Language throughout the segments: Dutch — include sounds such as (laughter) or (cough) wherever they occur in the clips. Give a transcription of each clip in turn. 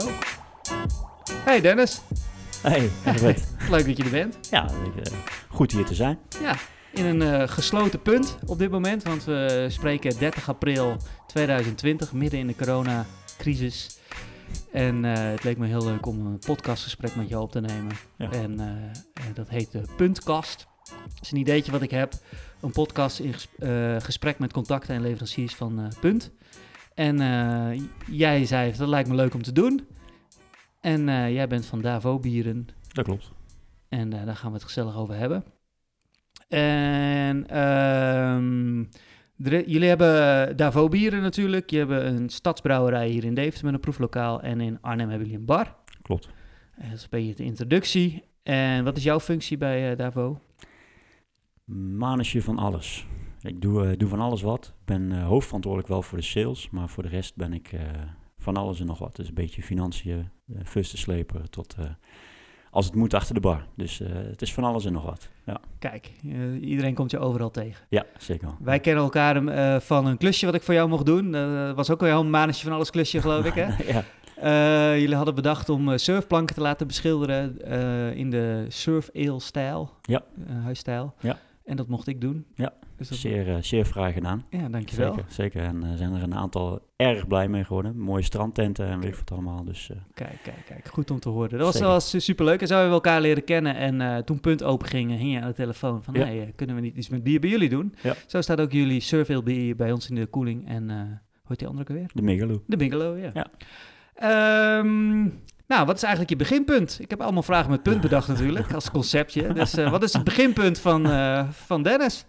go. Hey Dennis, Hey, (laughs) Herbert. leuk dat je er bent. ja, eh, goed hier te zijn. Ja, in een eh, gesloten punt op dit moment, want we spreken 30 april 2020, midden in de coronacrisis. En eh, het leek me heel leuk om een podcastgesprek met jou op te nemen. Ja. En dat heet de Puntkast. Dat is een ideetje wat ik heb. Een podcast in ges- gesprek met contacten en leveranciers van Punt. En eh, jij zei, dat lijkt me leuk om te doen. En eh, jij bent van Davo Bieren. Dat klopt. En eh, daar gaan we het gezellig over hebben. En ehm, er- jullie hebben Davo Bieren natuurlijk. Je hebben een stadsbrouwerij hier in Deventer met een proeflokaal. En in Arnhem hebben jullie een bar. Klopt. En dat is een beetje de introductie. En wat is jouw functie bij eh, Davo? Manusje van alles. Ik doe, eh, doe van alles wat. Ik ben eh, hoofdverantwoordelijk wel voor de sales, maar voor de rest ben ik eh, van alles en nog wat. Dus een beetje financiën, uh, fusten slepen tot als het moet achter de bar. Dus het is van alles en nog wat. Ja, Kijk, iedereen komt je overal tegen. ja zeker. Wij kennen elkaar eh, van een klusje wat ik voor jou mocht doen. Dat was ook al een manetje van alles klusje, geloof ik, hè? (laughs) ja, jullie hadden bedacht om surfplanken te laten beschilderen in de surf ale stijl, Ja. huisstijl. Ja. En dat mocht ik doen. Ja, dus dat, zeer, eh, zeer fraai gedaan. ja, dankjewel. Zeker, zeker. En er zijn er een aantal erg blij mee geworden. Mooie strandtenten en weet ik wat allemaal. Dus eh, Kijk, kijk, kijk. Goed om te horen. Dat was, Zeker. was superleuk. En zo hebben we elkaar leren kennen. En toen punt open ging, hing je aan de telefoon van... Ja. Hey, kunnen we niet iets met bier bij jullie doen? Ja. Zo staat ook jullie bier bij ons in de koeling. En hoe heet die andere ook weer? de Megalo. De Bigelow, ja. Ja. Ehm, nou, wat is eigenlijk je beginpunt? Ik heb allemaal vragen met punt bedacht natuurlijk, als conceptje. Dus eh, wat is het beginpunt van, eh, van Dennis?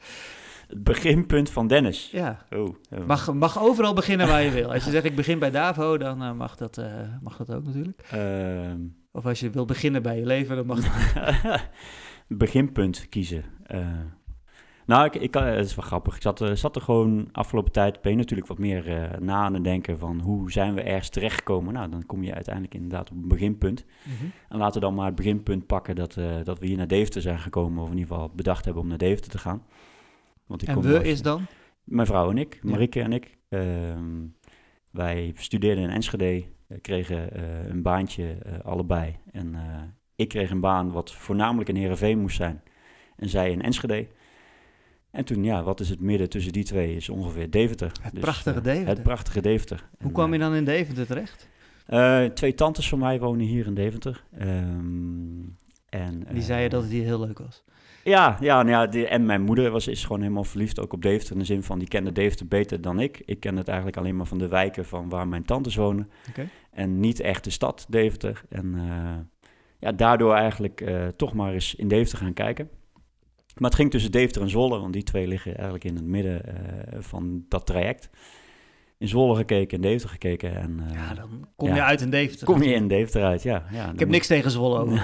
Het beginpunt van Dennis. Ja, Oh, oh. mag, mag overal beginnen waar je wil. Als je zegt ik begin bij Davo, dan eh, mag, dat, mag dat ook natuurlijk. Ehm, Of als je wil beginnen bij je leven, dan mag dat. (laughs) beginpunt kiezen. Eh, nou, ik, ik, het is wel grappig. Ik zat, er- zat er gewoon afgelopen tijd, ben je natuurlijk wat meer eh, na aan het denken van hoe zijn we ergens terechtgekomen. Nou, dan kom je uiteindelijk inderdaad op een beginpunt. En laten we dan maar het beginpunt pakken dat, eh, dat we hier naar Deventer zijn gekomen. Of in ieder geval bedacht hebben om naar Deventer te gaan. Want ik En kom we is dan? Mijn vrouw en ik, Ja. Marike en ik. ehm, wij studeerden in Enschede, eh, kregen eh, een baantje eh, allebei. En eh, ik kreeg een baan wat voornamelijk in Heerenveen moest zijn. En zij in Enschede. En toen, ja, wat is het midden tussen die twee? Is ongeveer Deventer. Het Dus, prachtige eh, Deventer. Het prachtige Deventer. Hoe En, kwam je eh, dan in Deventer terecht? eh, twee tantes van mij wonen hier in Deventer. Ehm, en, Die zeiden dat het hier heel leuk was. ja, ja, nou ja die, en mijn moeder was, is gewoon helemaal verliefd ook op Deventer. In de zin van, die kende Deventer beter dan ik. Ik ken het eigenlijk alleen maar van de wijken van waar mijn tantes wonen. Oké. En niet echt de stad Deventer. En ja, daardoor eigenlijk toch maar eens in Deventer gaan kijken. Maar het ging tussen Deventer en Zwolle, want die twee liggen eigenlijk in het midden eh, van dat traject. In Zwolle gekeken, in Deventer gekeken en eh, Ja, dan kom ja. je uit in Deventer. kom je in Deventer uit. Ja, ja, Ik heb niks tegen Zwolle over.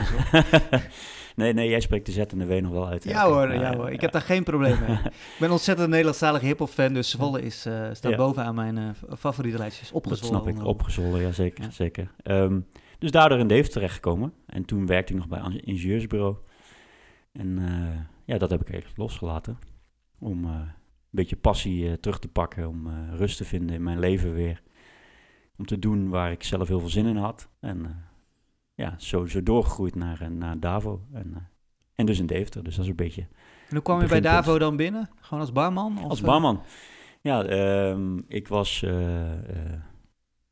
(laughs) nee, nee, jij spreekt de Z en de W nog wel uit. Ja hoor, ja hoor. Ik heb daar geen probleem mee. Ik ben ontzettend Nederlandstalig hip-hop fan, dus Zwolle is, eh, staat Ja. bovenaan mijn favoriete lijstjes. Dat Opgezwollen. snap ik, opgezwollen, ja zeker. Ja. zeker. Ehm, dus daardoor in Deventer terechtgekomen. En toen werkte ik nog bij een ingenieursbureau. En ja, dat heb ik eigenlijk losgelaten. Om eh, een beetje passie eh, terug te pakken, om eh, rust te vinden in mijn leven weer. Om te doen waar ik zelf heel veel zin in had. En ja, zo, zo doorgegroeid naar, naar Davo. En, en dus in Deventer, dus dat is een beetje En hoe kwam je bij. Davo dan binnen? Gewoon als barman? Of, als barman. Ja, ehm, ik was een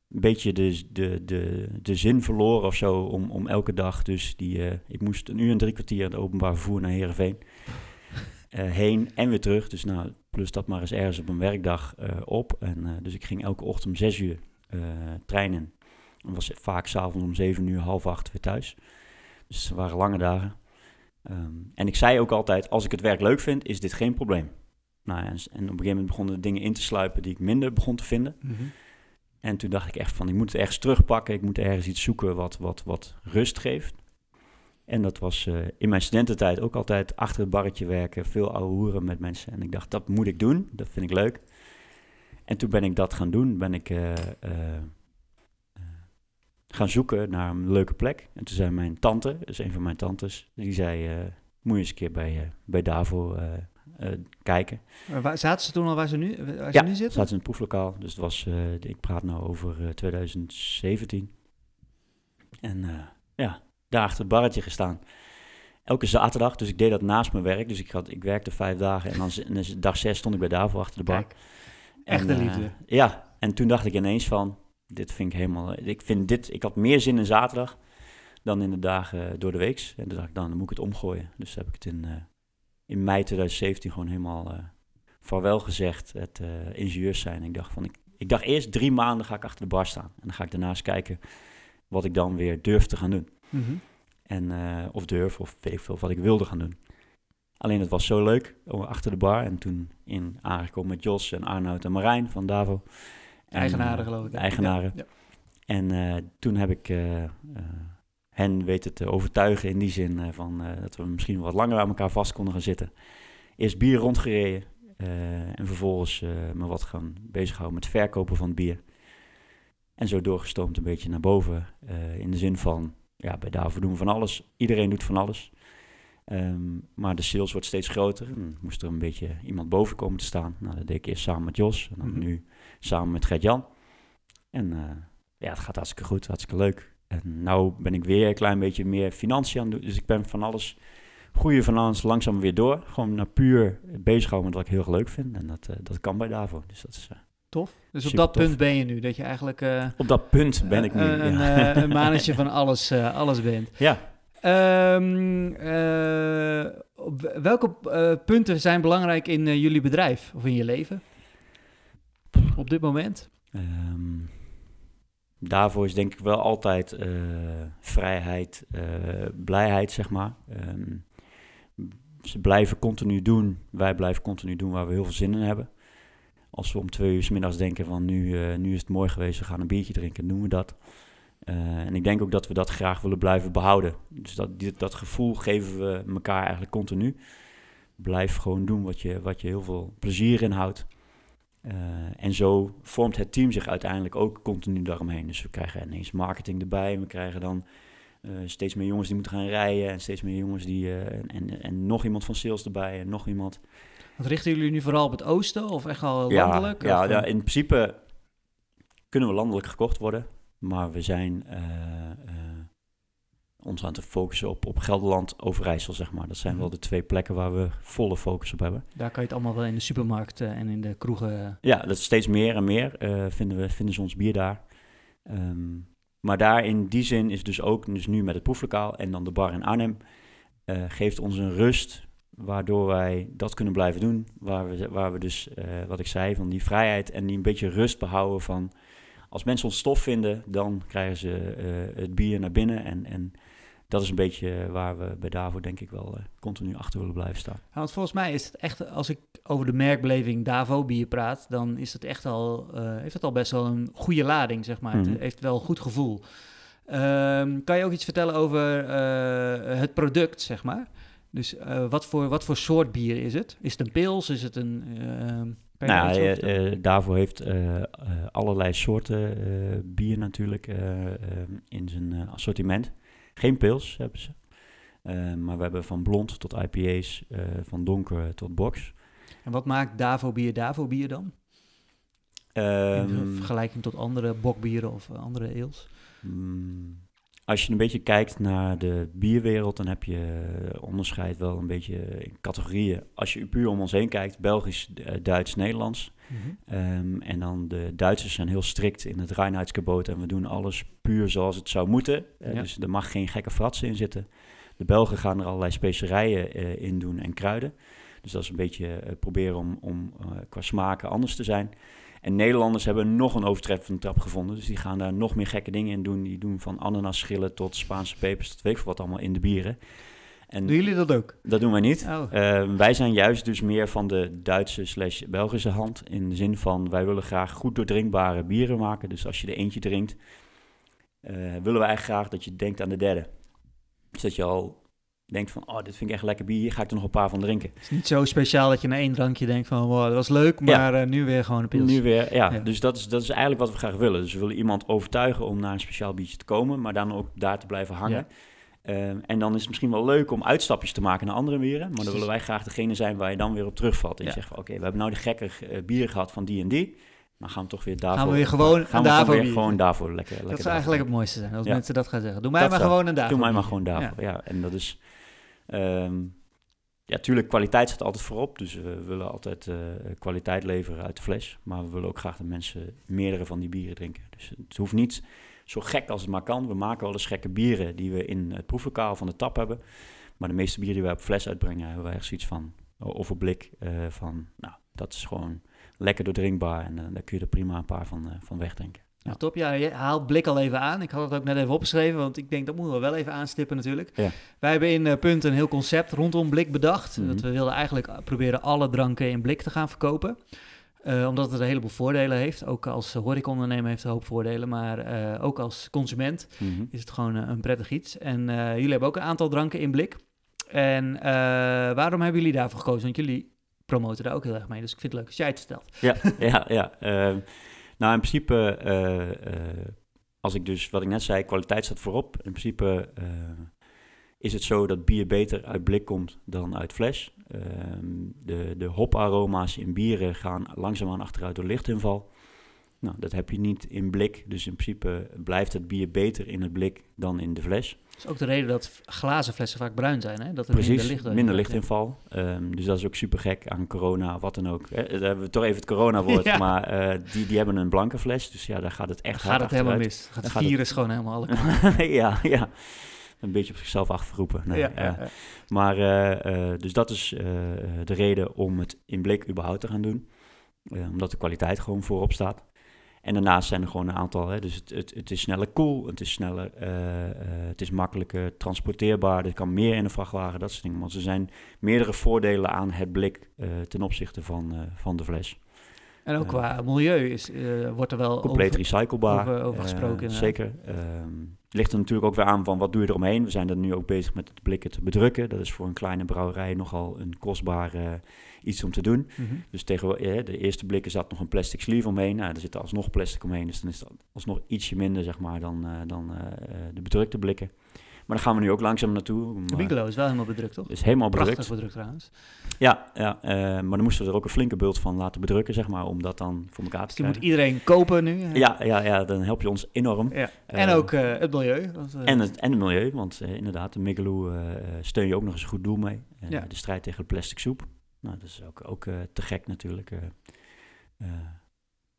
beetje de, de, de, de zin verloren of zo om, om elke dag. Dus die, ik moest een uur en drie kwartier in het openbaar vervoer naar Heerenveen. Eh, heen en weer terug. Dus nou, plus dat maar eens ergens op een werkdag eh, op. En, eh, dus ik ging elke ochtend om zes uur treinen. En was vaak s'avonds om zeven uur, half acht weer thuis. Dus het waren lange dagen. Ehm, en ik zei ook altijd, als ik het werk leuk vind, is dit geen probleem. Nou ja, en, en op een gegeven moment begonnen er dingen in te sluipen die ik minder begon te vinden. Mhm. En toen dacht ik echt van, ik moet het ergens terugpakken. Ik moet ergens iets zoeken wat, wat, wat rust geeft. En dat was eh, in mijn studententijd ook altijd achter het barretje werken. Veel ouwe hoeren met mensen. En ik dacht, dat moet ik doen. Dat vind ik leuk. En toen ben ik dat gaan doen. Ben ik eh, eh, gaan zoeken naar een leuke plek. En toen zei mijn tante, dus een van mijn tantes, die zei... moet je eens een keer bij, bij Davo kijken. Maar waar, zaten ze toen al waar ze nu, waar ze Ja, nu zitten? Zaten in het proeflokaal. Dus het was, ik praat nou over eh, 2017. En ja, daar achter het barretje gestaan. Elke zaterdag, dus ik deed dat naast mijn werk. Dus ik, had, ik werkte vijf dagen en dan, en dan dag zes stond ik bij Davo achter de bar. Kijk, echte En, eh, liefde. ja, en toen dacht ik ineens van, dit vind ik helemaal... Ik vind dit, ik had meer zin in zaterdag dan in de dagen door de weeks. En toen dacht ik, dan moet ik het omgooien. Dus heb ik het in, eh, in mei 2017 gewoon helemaal eh vaarwel gezegd, het eh ingenieurs zijn. Ik dacht van, ik, ik dacht eerst drie maanden ga ik achter de bar staan. En dan ga ik daarnaast kijken wat ik dan weer durf te gaan doen. Mhm. En, eh, of durf, of weet ik veel, wat ik wilde gaan doen. Alleen het was zo leuk, achter de bar. En toen in aangekomen met Jos en Arnoud en Marijn van Davo. En, Eigenaren, eh, geloof ik. eigenaren. Ja, ja. En eh, toen heb ik eh, eh, hen weten te overtuigen in die zin van, dat we misschien wat langer aan elkaar vast konden gaan zitten. Eerst bier rondgereden en vervolgens me wat gaan bezighouden met verkopen van het bier. En zo doorgestoomd een beetje naar boven in de zin van, ja, bij Davo doen we van alles. Iedereen doet van alles. Ehm, maar de sales wordt steeds groter. En moest er een beetje iemand boven komen te staan. Nou, dat deed ik eerst samen met Jos en dan Mhm. nu samen met Gert-Jan. En eh, ja, het gaat hartstikke goed, hartstikke leuk. En nou ben ik weer een klein beetje meer financiën aan het doen. Dus ik ben van alles, groeien van alles langzaam weer door. Gewoon naar puur bezighouden met wat ik heel erg leuk vind. En dat, eh, dat kan bij Davo. Dus dat is, eh, Tof. Dus op Super dat tof. punt ben je nu, dat je eigenlijk eh, op dat punt ben ik nu. eh, een, ja. eh, een van alles, eh, alles bent. (laughs) ja. Ehm, eh, welke eh, punten zijn belangrijk in eh, jullie bedrijf of in je leven? Op dit moment? Ehm, daarvoor is denk ik wel altijd eh, vrijheid, eh, blijheid, zeg maar. Ehm, ze blijven continu doen, wij blijven continu doen waar we heel veel zin in hebben. Als we om twee uur 's middags denken van nu, eh, nu is het mooi geweest, we gaan een biertje drinken, doen we dat. Eh, en ik denk ook dat we dat graag willen blijven behouden. Dus dat, dat gevoel geven we elkaar eigenlijk continu. Blijf gewoon doen wat je, wat je heel veel plezier in houdt. Eh, en zo vormt het team zich uiteindelijk ook continu daaromheen. Dus we krijgen ineens marketing erbij. We krijgen dan steeds meer jongens die moeten gaan rijden. En steeds meer jongens die. en, en, en nog iemand van sales erbij. En nog iemand. Richten jullie nu vooral op het oosten of echt al landelijk? Ja, ja, eh, in principe kunnen we landelijk gekocht worden. Maar we zijn eh, eh, ons aan het focussen op, op Gelderland, Overijssel, zeg maar. Dat zijn Mhm. wel de twee plekken waar we volle focus op hebben. Daar kan je het allemaal wel in de supermarkt eh, en in de kroegen... Ja, dat is steeds meer en meer vinden, we, vinden ze ons bier daar. Ehm, maar daar in die zin is dus ook, dus nu met het proeflokaal en dan de bar in Arnhem, geeft ons een rust waardoor wij dat kunnen blijven doen. Waar we, waar we dus, eh, wat ik zei, van die vrijheid en die een beetje rust behouden van... Als mensen ons stof vinden, dan krijgen ze eh, het bier naar binnen. En, en dat is een beetje waar we bij Davo denk ik wel eh, continu achter willen blijven staan. Ja, want volgens mij is het echt, als ik over de merkbeleving Davo bier praat, dan is het echt al, eh, heeft het al best wel een goede lading, zeg maar. Mhm. Het heeft wel een goed gevoel. Ehm, kan je ook iets vertellen over eh, het product, zeg maar? Dus eh, wat, voor, wat voor soort bier is het? Is het een pils? Is het een... daar Nou, Davo heeft allerlei soorten bier natuurlijk in zijn assortiment. Geen pils hebben ze. Maar we hebben van blond tot IPA's, van donker tot box. En wat maakt Davo bier Davo bier dan? In Ehm, vergelijking tot andere bokbieren of andere ales? Mm, Als je een beetje kijkt naar de bierwereld, dan heb je eh, onderscheid wel een beetje in categorieën. Als je puur om ons heen kijkt, Belgisch, eh, Duits, Nederlands. Ehm, en dan de Duitsers zijn heel strikt in het reinheidsgebod en we doen alles puur zoals het zou moeten. Eh, Ja. Dus er mag geen gekke fratsen in zitten. De Belgen gaan er allerlei specerijen in doen en kruiden. Dus dat is een beetje proberen om, om qua smaken anders te zijn. En Nederlanders hebben nog een overtreffende trap gevonden. Dus die gaan daar nog meer gekke dingen in doen. Die doen van ananasschillen tot Spaanse pepers tot weet ik veel wat allemaal in de bieren. En Doen jullie dat ook? dat doen wij niet. Oh, Uh, wij zijn juist dus meer van de Duitse slash Belgische hand. In de zin van, wij willen graag goed doordrinkbare bieren maken. Dus als je er eentje drinkt, eh, willen we eigenlijk graag dat je denkt aan de derde. Dus dat je al denkt van, oh, dit vind ik echt lekker bier, hier ga ik er nog een paar van drinken. het is niet zo speciaal dat je na één drankje denkt van, wow, dat was leuk, Ja. maar eh, nu weer gewoon een pils. Nu weer, ja. Ja. Dus dat is, dat is eigenlijk wat we graag willen. Dus we willen iemand overtuigen om naar een speciaal biertje te komen, maar dan ook daar te blijven hangen. Ja. Ehm, en dan is het misschien wel leuk om uitstapjes te maken naar andere bieren. Maar dan willen wij graag degene zijn waar je dan weer op terugvalt. En je zegt van oké, we hebben nou de gekke eh, bieren gehad van die en die. dan gaan we toch weer daarvoor... Gaan we weer gewoon gaan we weer gewoon daarvoor lekker, lekker Dat zou eigenlijk het mooiste zijn, als mensen dat gaan zeggen. Doe mij Dat maar zou- gewoon een dag. Doe mij maar gewoon daarvoor, ja. En dat is... ehm, ja, tuurlijk, kwaliteit staat altijd voorop. Dus we willen altijd eh, kwaliteit leveren uit de fles. Maar we willen ook graag dat mensen meerdere van die bieren drinken. Dus het hoeft niet zo gek als het maar kan. We maken wel eens gekke bieren die we in het proeflokaal van de tap hebben. Maar de meeste bieren die wij op fles uitbrengen, hebben wij echt zoiets van... Of op blik eh, van, nou, dat is gewoon lekker doordrinkbaar. En eh, daar kun je er prima een paar van, van wegdrinken. Ja, top. Ja, je haalt blik al even aan. Ik had het ook net even opgeschreven, want ik denk dat moeten we wel even aanstippen natuurlijk. Ja. Wij hebben in eh, Punt een heel concept rondom blik bedacht. Mhm. Dat we wilden eigenlijk proberen alle dranken in blik te gaan verkopen. Eh, omdat het een heleboel voordelen heeft. Ook als horecaondernemer heeft het een hoop voordelen. Maar eh, ook als consument Mhm. is het gewoon eh, een prettig iets. En eh, jullie hebben ook een aantal dranken in blik. En eh, waarom hebben jullie daarvoor gekozen? Want jullie promoten daar ook heel erg mee. Dus ik vind het leuk als jij het vertelt. Ja, ja, ja. Nou, in principe, eh, eh, als ik dus, wat ik net zei, kwaliteit staat voorop. In principe eh, is het zo dat bier beter uit blik komt dan uit fles. Ehm, de, de hoparoma's in bieren gaan langzaamaan achteruit door lichtinval. Nou, dat heb je niet in blik. Dus in principe blijft het bier beter in het blik dan in de fles. Dat is ook de reden dat glazen flessen vaak bruin zijn. Hè? Dat er minder licht minder lichtinval. Ehm, dus dat is ook super gek aan corona, wat dan ook. Eh, dan hebben we toch even het corona-woord, (laughs) Ja. maar eh, die, die hebben een blanke fles. Dus ja, daar gaat het echt Dan gaat het helemaal mis. Gaat het gaat het- virus gewoon helemaal alle (laughs) kanten. ja, ja. Een beetje op zichzelf achterroepen. Nee, ja, ja. ja. Maar, eh, eh, dus dat is eh, de reden om het in blik überhaupt te gaan doen. Eh, omdat de kwaliteit gewoon voorop staat. En daarnaast zijn er gewoon een aantal, hè, dus het, het, het is sneller koel, het is sneller, eh, eh, het is makkelijker transporteerbaar, er kan meer in een vrachtwagen, dat soort dingen. Want er zijn meerdere voordelen aan het blik eh, ten opzichte van, van de fles. En ook qua milieu is, eh, wordt er wel Compleet over- recyclebaar. over- over eh, gesproken, zeker. Ehm, Het ligt er natuurlijk ook weer aan van wat doe je eromheen. We zijn er nu ook bezig met het blikken te bedrukken. Dat is voor een kleine brouwerij nogal een kostbaar eh, iets om te doen. Mhm. Dus tegen de eerste blikken zat nog een plastic sleeve omheen. Nou, er zit alsnog plastic omheen, dus dan is het alsnog ietsje minder zeg maar, dan, dan de bedrukte blikken. Maar daar gaan we nu ook langzaam naartoe. om, De Winkelo is wel helemaal bedrukt, toch? is helemaal Prachtig bedrukt. bedrukt trouwens. Ja, ja eh, maar dan moesten we er ook een flinke bult van laten bedrukken, zeg maar, om dat dan voor elkaar Dus te die moet krijgen. iedereen kopen nu. hè? Ja, ja, ja, dan help je ons enorm. Ja. En Eh, ook eh, het milieu. Want, En het, en het milieu, want inderdaad, de Migaloo steun je ook nog eens een goed doel mee. Ja. De strijd tegen de plastic soep. Nou, dat is ook, ook te gek natuurlijk.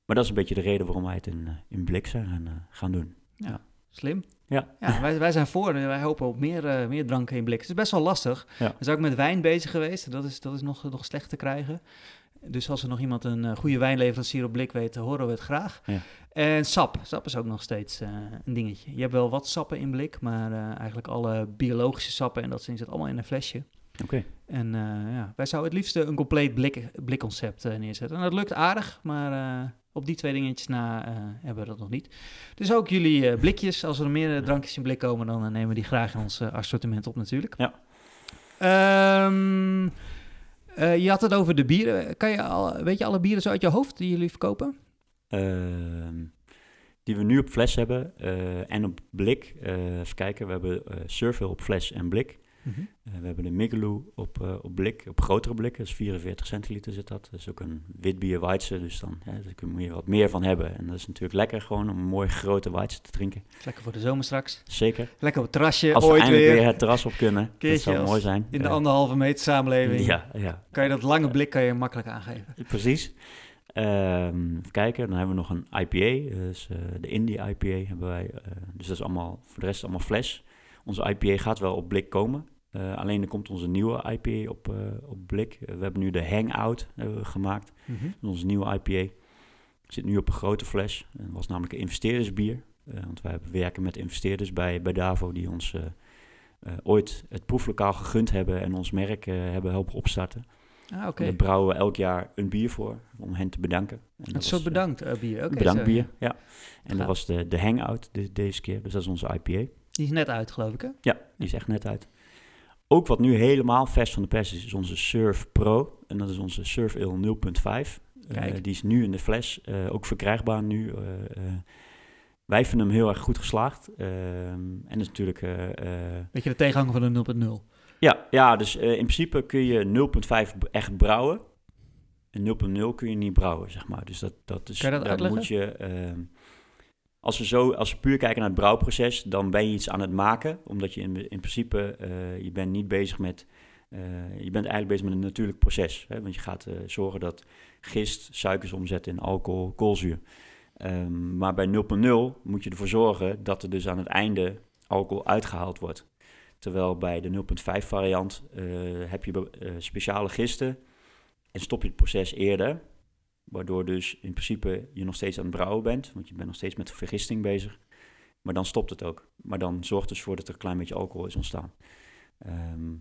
maar dat is een beetje de reden waarom wij het in, in blik zijn gaan, gaan doen. Slim. Ja. ja wij, wij zijn voor en wij hopen op meer, eh, meer dranken in blik. Het is best wel lastig. Ja. We zijn ook met wijn bezig geweest. Dat is, dat is nog, nog slecht te krijgen. Dus als er nog iemand een eh, goede wijnleverancier op blik weet, horen we het graag. Ja. En sap. Sap is ook nog steeds eh, een dingetje. Je hebt wel wat sappen in blik, maar eigenlijk alle biologische sappen en dat zit allemaal in een flesje. Oké. En ja, wij zouden het liefst een compleet blik, blikconcept neerzetten. En dat lukt aardig, maar op die twee dingetjes na eh, hebben we dat nog niet. Dus ook jullie eh, blikjes, als er meer eh, drankjes in blik komen, dan nemen we die graag in ons assortiment op natuurlijk. Ja. Ehm, eh, je had het over de bieren. Kan je al, weet je alle bieren zo uit je hoofd die jullie verkopen? Ehm, die we nu op fles hebben en op blik. Even kijken, we hebben Survey op fles en blik. Mhm. Eh, we hebben de Migaloo op, eh, op blik, op grotere blik, dat is 44 centiliter zit dat. Dat is ook een wit bier Weitse, dus dan hè, daar kun je wat meer van hebben. En dat is natuurlijk lekker gewoon om een mooie grote Weitse te drinken. Lekker voor de zomer straks. Zeker. Lekker op het terrasje, Als we ooit eindelijk weer. weer. het terras op kunnen, dat zou mooi zijn. In de anderhalve meter samenleving. Ja, ja, Kan je dat lange blik kan je makkelijk aangeven. precies. Ehm, even kijken, dan hebben we nog een IPA, dus eh, de Indie IPA hebben wij. dus dat is allemaal, voor de rest allemaal fles. Onze IPA gaat wel op blik komen. Eh, alleen er komt onze nieuwe IPA op, eh, op blik. Eh, we hebben nu de Hangout gemaakt. Is onze nieuwe IPA. Zit nu op een grote fles. Dat was namelijk een investeerdersbier. Want wij werken met investeerders bij, bij Davo die ons ooit het proeflokaal gegund hebben en ons merk hebben helpen opstarten. Ah. Daar brouwen we elk jaar een bier voor om hen te bedanken. En dat Een soort bedankt bier. Oké, bedankt bier, ja. ja. En Gaaf. dat was de, de Hangout de, deze keer. Dus dat is onze IPA. Die is net uit, geloof ik, hè? Ja, die is echt net uit. Ook wat nu helemaal vers van de pers is, is onze Surf Pro. En dat is onze Surf Ale 0.5. Eh, Kijk. die is nu in de fles, eh, ook verkrijgbaar nu. eh, eh. wij vinden hem heel erg goed geslaagd. Ehm, en dat is natuurlijk... eh, Beetje de tegenhanger van de 0.0. ja, ja, dus in principe kun je 0.5 b- echt brouwen. een 0.0 kun je niet brouwen, zeg maar. Dus dat, dat is, Kan je dat daar uitleggen? moet je... als we, zo, als we puur kijken naar het brouwproces, dan ben je iets aan het maken. Omdat je in, in principe, eh, je bent niet bezig met... eh, je bent eigenlijk bezig met een natuurlijk proces. Hè? Want je gaat eh, zorgen dat gist suikers omzet in alcohol, koolzuur. Ehm, maar bij 0.0 moet je ervoor zorgen dat er dus aan het einde alcohol uitgehaald wordt. Terwijl bij de 0.5 variant heb je speciale gisten en stop je het proces eerder. Waardoor dus in principe je nog steeds aan het brouwen bent, want je bent nog steeds met vergisting bezig. Maar dan stopt het ook. Maar dan zorgt dus voor dat er een klein beetje alcohol is ontstaan. Ehm,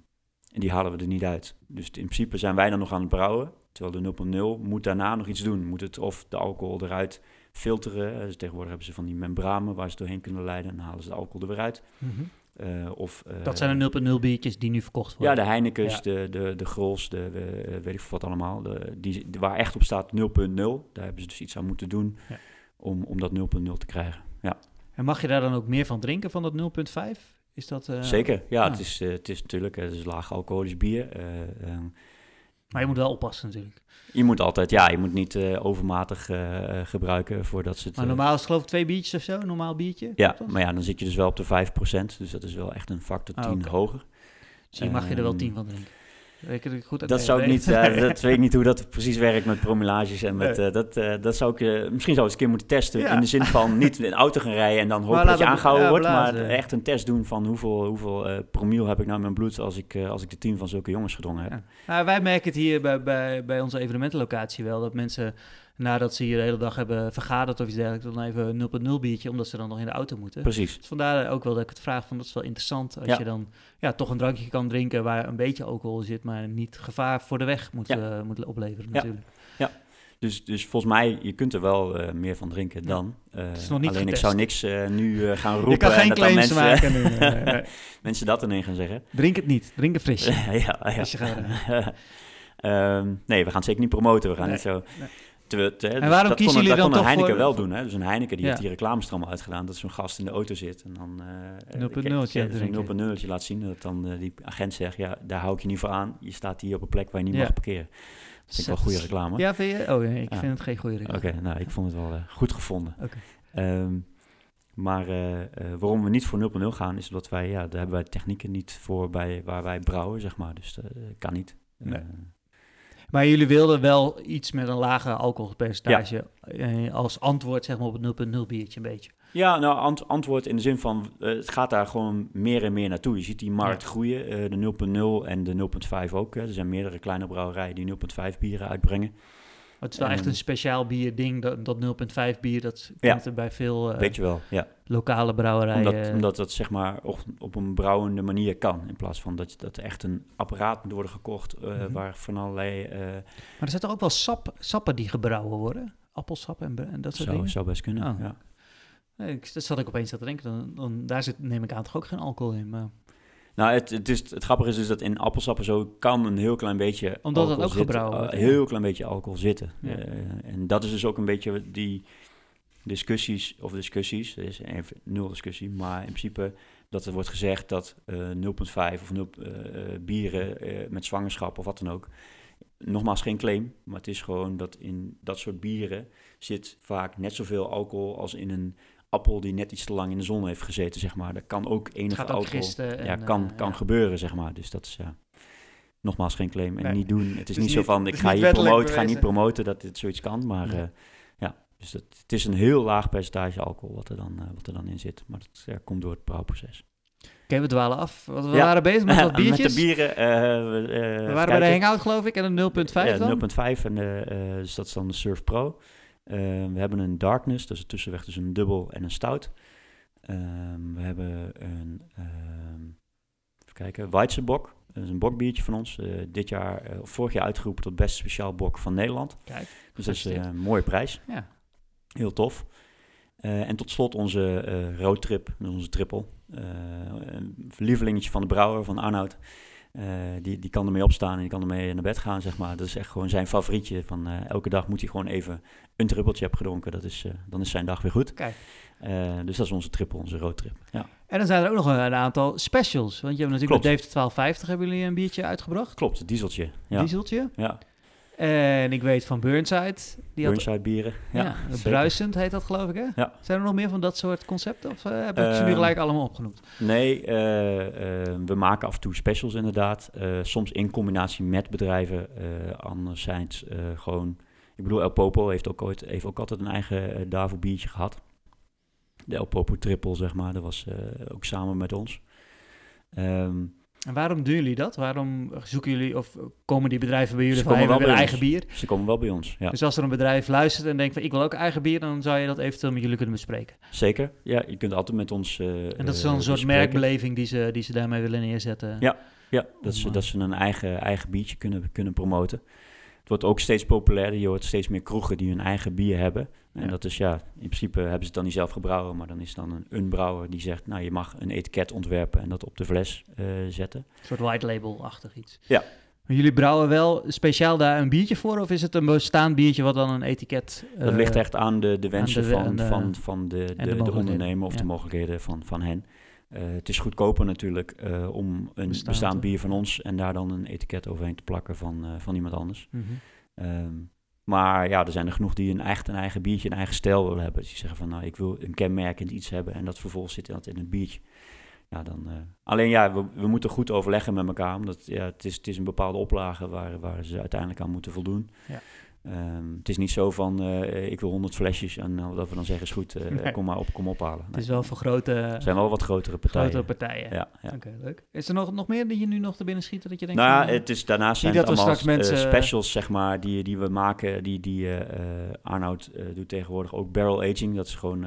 en die halen we er niet uit. Dus in principe zijn wij dan nog aan het brouwen. Terwijl de 0.0 moet daarna nog iets doen. Moet het of de alcohol eruit filteren. Eh, Dus tegenwoordig hebben ze van die membranen waar ze doorheen kunnen leiden. En dan halen ze de alcohol er weer uit. Mhm. Eh, of, eh, Dat zijn de 0.0 biertjes die nu verkocht ja, worden. de Heinekens, Ja. de, de, de Grols, de, eh, weet ik veel wat allemaal. De, die, waar echt op staat 0.0. Daar hebben ze dus iets aan moeten doen Ja. om, om dat 0.0 te krijgen. Ja, En mag je daar dan ook meer van drinken, van dat 0.5? Is dat... zeker. Ja, ah. Het, is, het is natuurlijk het is laag alcoholisch bier. Eh, ehm, Maar je moet wel oppassen natuurlijk. je moet altijd, ja, je moet niet eh, overmatig eh, eh, gebruiken voordat ze het... Maar normaal is het geloof ik twee biertjes of zo, een normaal biertje. ja, maar ja, dan zit je dus wel op de 5%. Dus dat is wel echt een factor Ah, 10 oké. hoger. Dus hier mag je er wel Ehm, 10 van drinken. Ik goed Dat zou ik niet, (laughs) dat weet ik niet hoe dat precies werkt met promelages en met, Nee. eh, dat, eh, dat zou ik, eh, misschien zou eens een keer moeten testen. Ja. In de zin van niet een auto gaan rijden en dan (laughs) hopen dat je aangehouden ja, wordt, maar echt een test doen van hoeveel, hoeveel promiel heb ik nou in mijn bloed als ik, als ik de team van zulke jongens gedrongen heb. Ja. Nou, wij merken het hier bij, bij, bij onze evenementenlocatie wel, dat mensen nadat ze hier de hele dag hebben vergaderd of iets dergelijks, dan even een 0.0 biertje, omdat ze dan nog in de auto moeten. Precies. Dus vandaar ook wel dat ik het vraag van, dat is wel interessant als Ja. je dan ja, toch een drankje kan drinken waar een beetje alcohol zit, maar niet gevaar voor de weg moet, Ja. eh, moet opleveren Ja. natuurlijk. Dus, dus volgens mij, je kunt er wel eh, meer van drinken Ja. dan. Is nog niet alleen ik zou niks nu (laughs) gaan roepen Je kan en geen dat dan claims mensen, maken nu. (laughs) nee, mensen dat ineens gaan zeggen. Drink het niet, drink het fris. (laughs) ja, ja. Als je gaat. Ehm, nee, we gaan het zeker niet promoten. We gaan Nee, niet zo... te- dus waarom dat kiezen kon, jullie dat dan kon een Heineken voor- wel doen. Hè? Dus een Heineken die Ja. heeft die reclames er allemaal uitgedaan. Dat zo'n gast in de auto zit en dan... 0.0'tje eh, drinken. Zo'n 0.0'tje laat zien. Dat dan eh, die agent zegt, ja, daar hou ik je niet voor aan. Je staat hier op een plek waar je niet Ja. mag parkeren. Dat vind ik wel een goede reclame. Ja, vind je? Oh nee, ik Ja. vind het geen goede reclame. Oké, nou, ik vond het wel eh, goed gevonden. Oké. Ehm, maar waarom we niet voor 0.0 gaan, is omdat wij, ja, daar hebben wij technieken niet voor bij waar wij brouwen, zeg maar. Dus dat kan niet. Nee. Maar jullie wilden wel iets met een lager alcoholpercentage eh, als antwoord zeg maar, op het 0.0 biertje een beetje. Ja, nou, ant- antwoord in de zin van, eh, het gaat daar gewoon meer en meer naartoe. Je ziet die markt Ja. groeien, eh, de 0.0 en de 0.5 ook. Hè. Er zijn meerdere kleine brouwerijen die 0.5 bieren uitbrengen. Het is wel echt Ehm. een speciaal bier ding, dat, dat 0.5 bier, dat Ja. kent er bij veel eh, Weet je wel, ja. lokale brouwerijen. Omdat, omdat dat zeg maar op, op een brouwende manier kan. In plaats van dat, dat echt een apparaat moet worden gekocht eh, Mhm. waar van allerlei... eh, Maar er zijn toch ook wel sap, sappen die gebrouwen worden? Appelsap en, en dat soort zou, dingen? zou best kunnen, Oh. ja. Nee, ik, dat zat ik opeens aan te denken. Dan, dan, daar zit, neem ik aan, toch ook geen alcohol in. Maar, Nou, het, het, is, het grappige is dus dat in appelsappen zo kan een heel klein beetje Omdat het alcohol ook gebrouwen Uh, wordt, Een ja. heel klein beetje alcohol zitten. Ja. Eh, en dat is dus ook een beetje die discussies, of discussies, er is even nul discussie, maar in principe dat er wordt gezegd dat eh 0,5 of 0, eh, eh, bieren eh, met zwangerschap of wat dan ook, nogmaals geen claim, maar het is gewoon dat in dat soort bieren zit vaak net zoveel alcohol als in een appel die net iets te lang in de zon heeft gezeten, zeg maar. Dat kan ook enige alcohol gisten. En, ja, kan, eh, kan ja. gebeuren, zeg maar. Dus dat is ja, nogmaals geen claim en Nee. niet doen. Het is niet zo van, ik ga hier promoten, ga niet promoten dat dit zoiets kan. Maar Nee. eh, ja, dus dat, het is een heel laag percentage alcohol wat er dan, eh, wat er dan in zit. Maar dat ja, komt door het brouwproces. Oké, we dwalen af. Want we Ja. waren bezig met wat biertjes. (laughs) Met de bieren. eh, we, eh, waren bij de hangout, geloof ik, en een 0.5 Ja, dan? 0.5 en eh, eh, dus dat is dan de Surf Pro. Eh, we hebben een Darkness, dat is een tussenweg tussen een dubbel en een stout. Ehm, we hebben een, ehm even kijken, Weizsäbok. Dat is een bokbiertje van ons. eh, dit jaar, eh, of vorig jaar uitgeroepen tot best speciaal bok van Nederland. Kijk, Dus dat is eh, een mooie prijs. Ja. Heel tof. En tot slot onze roadtrip, onze triple. Eh, een lievelingetje van de brouwer, van Arnoud. Eh, die, die kan ermee opstaan en die kan ermee naar bed gaan, zeg maar. Dat is echt gewoon zijn favorietje. Van, eh, elke dag moet hij gewoon even een trippeltje hebben gedronken. Dat is, eh, dan is zijn dag weer goed. Kijk. Dus dat is onze triple, onze roadtrip. Ja, En dan zijn er ook nog een, aantal specials. Want je hebt natuurlijk Klopt. met Dave de 1250 hebben jullie een biertje uitgebracht. klopt, dieseltje. Ja, Dieseltje. ja. En ik weet van Burnside. Die had, Burnside bieren. Ja, bruisend heet dat geloof ik hè? Ja. Zijn er nog meer van dat soort concepten? Of eh, heb ik ze nu Ehm, gelijk allemaal opgenoemd? Nee, eh, eh, we maken af en toe specials inderdaad. Soms in combinatie met bedrijven. eh anderzijds eh, gewoon... Ik bedoel, El Popo heeft ook, ooit, heeft ook altijd een eigen Davo biertje gehad. De El Popo Triple, zeg maar. Dat was ook samen met ons. Ehm, En waarom doen jullie dat? Waarom zoeken jullie of komen die bedrijven bij jullie Ze hey, komen wel bij eigen bier? ze komen wel bij ons, ja. Dus als er een bedrijf luistert en denkt van ik wil ook eigen bier, dan zou je dat eventueel met jullie kunnen bespreken. Zeker. Ja, je kunt altijd met ons eh, En dat is dan eh, een soort bespreken. merkbeleving die ze, die ze daarmee willen neerzetten. Ja. Ja, dat ze, dat ze een eigen, eigen biertje kunnen, kunnen promoten. Wordt ook steeds populairder. Je hoort steeds meer kroegen die hun eigen bier hebben. En Ja. dat is ja, in principe hebben ze het dan niet zelf gebrouwen, maar dan is het dan een, een brouwer die zegt, nou je mag een etiket ontwerpen en dat op de fles eh, zetten. Een soort white label-achtig iets. Ja. Maar jullie brouwen wel speciaal daar een biertje voor? Of is het een bestaand biertje wat dan een etiket... dat eh, ligt echt aan de, de wensen de- van, de- van, van de, de, de de, mogelijkheden, ondernemer of ja. de mogelijkheden van, van hen. Eh, het is goedkoper natuurlijk eh, om een Bestaand, bier van ons en daar dan een etiket overheen te plakken van, eh, van iemand anders. mhm. Ehm, maar ja, er zijn er genoeg die een echt een eigen biertje, een eigen stijl willen hebben. Dus die zeggen van, nou, ik wil een kenmerkend iets hebben en dat vervolgens zit dat in een biertje. Ja, dan, alleen ja, we, we moeten goed overleggen met elkaar, omdat ja, het, is, het is een bepaalde oplage waar, waar ze uiteindelijk aan moeten voldoen. Ja. Ehm, het is niet zo van, eh, ik wil 100 flesjes en eh, dat we dan zeggen, is goed, eh, Nee. kom maar op, kom ophalen. Het is wel voor grote, Er zijn wel wat grotere partijen. grote partijen. Ja, ja. Oké, leuk. Is er nog, nog meer die je nu nog te binnen schieten dat je denkt... Nou van, het is, daarnaast zijn het allemaal mensen- specials, zeg maar, die, die we maken. Die, die Arnoud doet tegenwoordig ook barrel aging. Dat is gewoon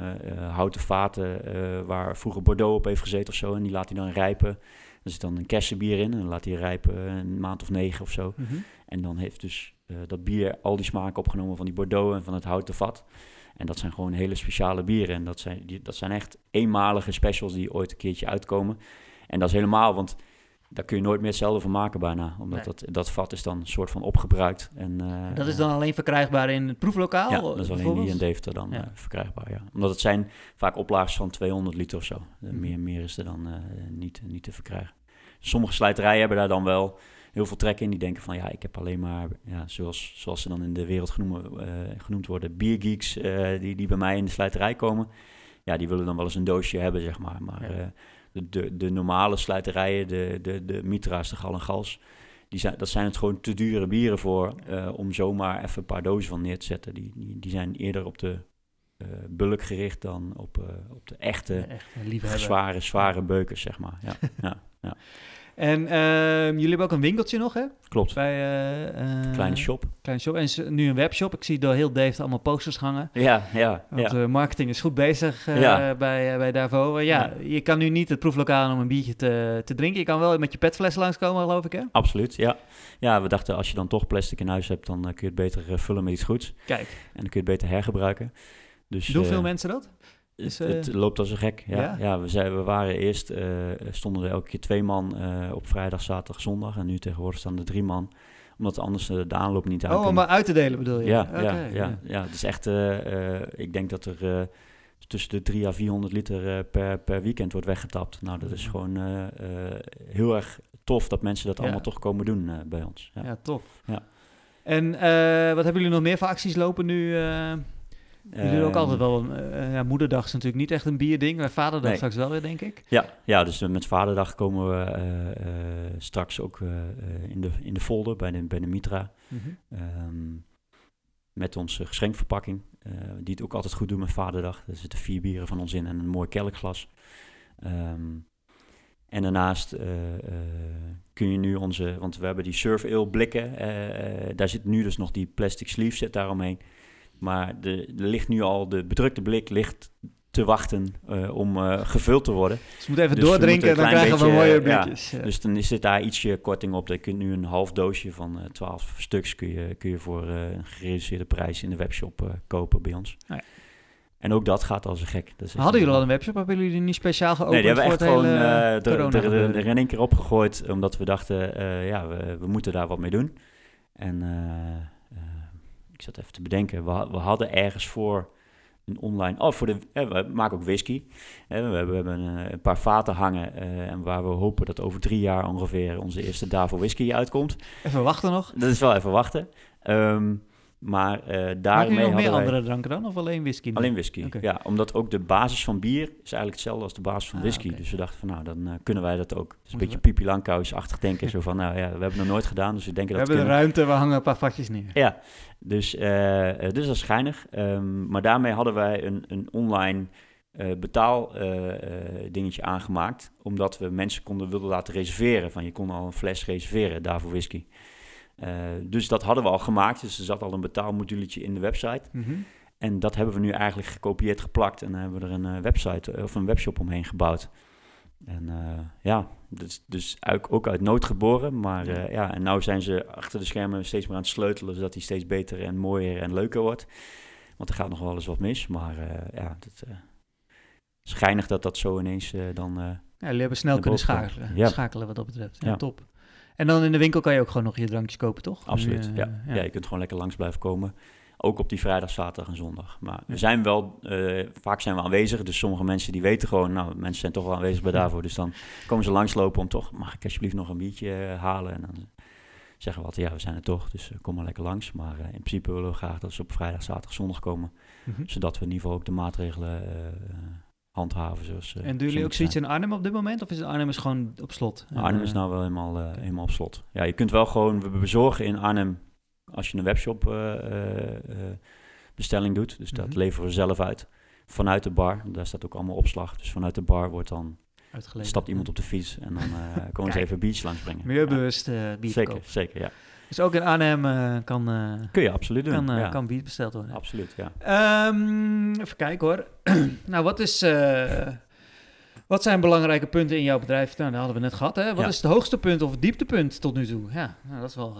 houten vaten waar vroeger Bordeaux op heeft gezeten of zo. En die laat hij dan rijpen. Er zit dan een kersenbier in en dan laat hij rijpen een maand of negen of zo. mhm. En dan heeft dus dat bier al die smaken opgenomen van die Bordeaux en van het houten vat. En dat zijn gewoon hele speciale bieren. En dat zijn, die, dat zijn echt eenmalige specials die ooit een keertje uitkomen. En dat is helemaal, want daar kun je nooit meer hetzelfde van maken bijna. Omdat Nee. dat, dat vat is dan een soort van opgebruikt. En, eh, Dat is dan alleen verkrijgbaar in het proeflokaal? Ja, dat is alleen die in? Deventer dan Ja. eh, verkrijgbaar, ja. Omdat het zijn vaak oplages van 200 liter of zo. Eh, Mhm. meer, meer is er dan eh, niet, niet te verkrijgen. Sommige slijterijen hebben daar dan wel heel veel trek in. Die denken van, ja, ik heb alleen maar, ja, zoals, zoals ze dan in de wereld genoemd, eh, genoemd worden, biergeeks eh, die, die bij mij in de slijterij komen. Ja, die willen dan wel eens een doosje hebben, zeg maar. Maar Ja. eh, de, de, de normale slijterijen, de, de, de Mitra's, de Gal en Gals... Die zijn, dat zijn het gewoon te dure bieren voor om zomaar even een paar dozen van neer te zetten. Die, die, die zijn eerder op de bulk gericht dan op, op de echte, Ja, echt zware, zware beukers, zeg maar. Ja, (laughs) ja En ehm, jullie hebben ook een winkeltje nog, hè? klopt. Bij, eh, Kleine shop. Kleine shop. En nu een webshop. Ik zie door heel Dave allemaal posters hangen. Ja, ja, Want ja. eh, marketing is goed bezig Ja. bij, bij Davo. Eh, ja, je kan nu niet het proeflokaal om een biertje te, te drinken. Je kan wel met je petfles langskomen, geloof ik, hè? Absoluut, ja. Ja, we dachten als je dan toch plastic in huis hebt, dan kun je het beter vullen met iets goeds. Kijk, En dan kun je het beter hergebruiken. Dus, doen veel mensen dat? Is, het, eh, het loopt als een gek. Ja, ja? ja? we, zijn, we waren eerst, eh, stonden er elke keer twee man eh, op vrijdag, zaterdag, zondag. En nu tegenwoordig staan er drie man. Omdat anders de aanloop niet aan Oh, om maar uit te delen bedoel je? Ja, ja, ja, ja. Het is echt, ik denk dat er tussen de 3 à 400 liter per, per weekend wordt weggetapt. Nou, dat is Ja. gewoon heel erg tof dat mensen dat allemaal toch komen doen bij ons. Ja. Ja, top. Ja. En wat hebben jullie nog meer voor acties lopen nu? Jullie doen ook Ehm, altijd wel... een, eh, ja, moederdag is natuurlijk niet echt een bierding. Maar vaderdag Nee. straks wel weer, denk ik. Ja, ja, dus eh, met Vaderdag komen we eh, straks ook in, de, in de folder bij de, bij de Mitra. Ehm, met onze geschenkverpakking, die het ook altijd goed doen met Vaderdag. Er zitten vier bieren van ons in en een mooi kelkglas. Ehm, en daarnaast kun je nu onze, want we hebben die surf ale blikken. daar zit nu dus nog die plastic sleeve zit daaromheen. Maar de, er ligt nu al, de bedrukte blik ligt te wachten eh, om eh, gevuld te worden. Dus je moet even Dus doordrinken en moeten dan krijgen we mooie ja, biertjes. Ja. Dus dan zit daar ietsje korting op. Je kunt nu een half doosje van eh 12 stuks kun je, kun je voor eh, een gereduceerde prijs in de webshop eh, kopen bij ons. Ah, ja. En ook dat gaat als een gek. Dat is Hadden jullie al een webshop? Hebben jullie die niet speciaal geopend Nee, die hebben we echt het gewoon eh, er- er- er- er in één keer opgegooid. Omdat we dachten, eh, ja, we, we moeten daar wat mee doen. En eh, eh, zat even te bedenken. We, we hadden ergens voor een online... Oh, voor de, eh, we maken ook whisky. Eh, we hebben, we hebben een, paar vaten hangen eh, en waar we hopen dat over drie jaar ongeveer onze eerste Davo whisky uitkomt. Even wachten nog. Dat is wel even wachten. Ehm, maar je daarmee nog meer wij... andere dranken dan of alleen whisky? Alleen whisky, ja. Omdat ook de basis van bier is eigenlijk hetzelfde als de basis van Ah, whisky. Dus we dachten van, nou, dan eh, kunnen wij dat ook. Is een beetje we- Pipi Langkous-achtig denken. zo van, nou ja, we hebben het nog nooit gedaan, dus we denken We dat hebben de we ruimte, we hangen een paar vakjes neer. Ja, dus, eh, dus dat is geinig. Ehm, maar daarmee hadden wij een, een online eh, betaal dingetje aangemaakt. Omdat we mensen konden willen laten reserveren. Van je kon al een fles reserveren daarvoor whisky. Eh, dus dat hadden we al gemaakt. Dus er zat al een betaalmoduletje in de website. Mhm. En dat hebben we nu eigenlijk gekopieerd, geplakt. En dan hebben we er een eh, website eh, of een webshop omheen gebouwd. En ja, dus, dus uit- ook uit nood geboren. Maar Ja. ja. en nu zijn ze achter de schermen steeds meer aan het sleutelen, zodat hij steeds beter en mooier en leuker wordt. Want er gaat nog wel eens wat mis. Maar ja, het eh, is geinig dat dat zo ineens dan... Ja, jullie hebben snel kunnen schakelen, Ja. schakelen wat dat betreft. Ja, Ja. top. En dan in de winkel kan je ook gewoon nog je drankjes kopen, toch? Absoluut, Nu, ja. eh, ja. je kunt gewoon lekker langs blijven komen. Ook op die vrijdag, zaterdag en zondag. Maar Ja. we zijn wel, eh, vaak zijn we aanwezig. Dus sommige mensen die weten gewoon, nou, mensen zijn toch wel aanwezig bij daarvoor. Dus dan komen ze langslopen om toch, mag ik alsjeblieft nog een biertje eh, halen? En dan zeggen we altijd, ja, we zijn er toch, dus eh, kom maar lekker langs. Maar eh, in principe willen we graag dat ze op vrijdag, zaterdag, zondag komen. Mhm. Zodat we in ieder geval ook de maatregelen eh, eh, handhaven. Zoals, eh, En doen jullie ook zoiets zijn. in Arnhem op dit moment? Of is Arnhem is gewoon op slot? Nou, Arnhem is eh, nou wel helemaal, eh, helemaal op slot. Ja, je kunt wel gewoon, we bezorgen in Arnhem als je een webshop eh, eh, eh, bestelling doet. Dus dat Mhm. leveren we zelf uit. Vanuit de bar, daar staat ook allemaal opslag. Dus vanuit de bar wordt dan, uitgeleverd. stapt iemand op de fiets en dan eh komen (laughs) ze even biertjes langsbrengen. Milieubewust eh bier Ja, zeker, zeker, ja. Dus ook in Arnhem eh, kan, eh, Kun je absoluut doen. kan, eh, ja. kan bier besteld worden. Absoluut, ja. Ehm, even kijken hoor. (clears throat) nou, wat is... wat zijn belangrijke punten in jouw bedrijf? Nou, dat hadden we net gehad. Hè? Wat Ja. is het hoogste punt of het dieptepunt tot nu toe? Ja, nou, dat is wel...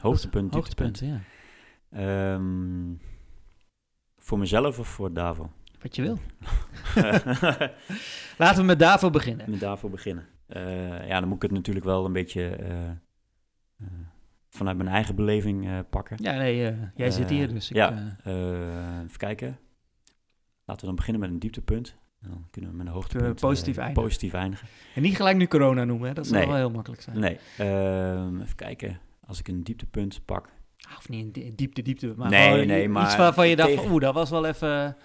Hoogtepunt, hoogtepunt, dieptepunt. ja. Ehm, voor mezelf of voor Davo? Wat je wil. (laughs) Laten we met Davo beginnen. met daarvoor beginnen. Ja, dan moet ik het natuurlijk wel een beetje vanuit mijn eigen beleving eh, pakken. Ja, nee, eh, jij Eh, zit hier, dus ik... ja. eh, Eh, even kijken. Laten we dan beginnen met een dieptepunt. Dan kunnen we met een hoogtepunt positief eh, eindigen. positief eindigen. en niet gelijk nu corona noemen, hè? dat zou Nee. wel heel makkelijk zijn. Nee, ehm, even kijken. Als ik een dieptepunt pak. Ah, Of niet di- diepte, diepte, maar Nee, nee, maar iets waarvan je dacht tegen- oeh, dat was wel even...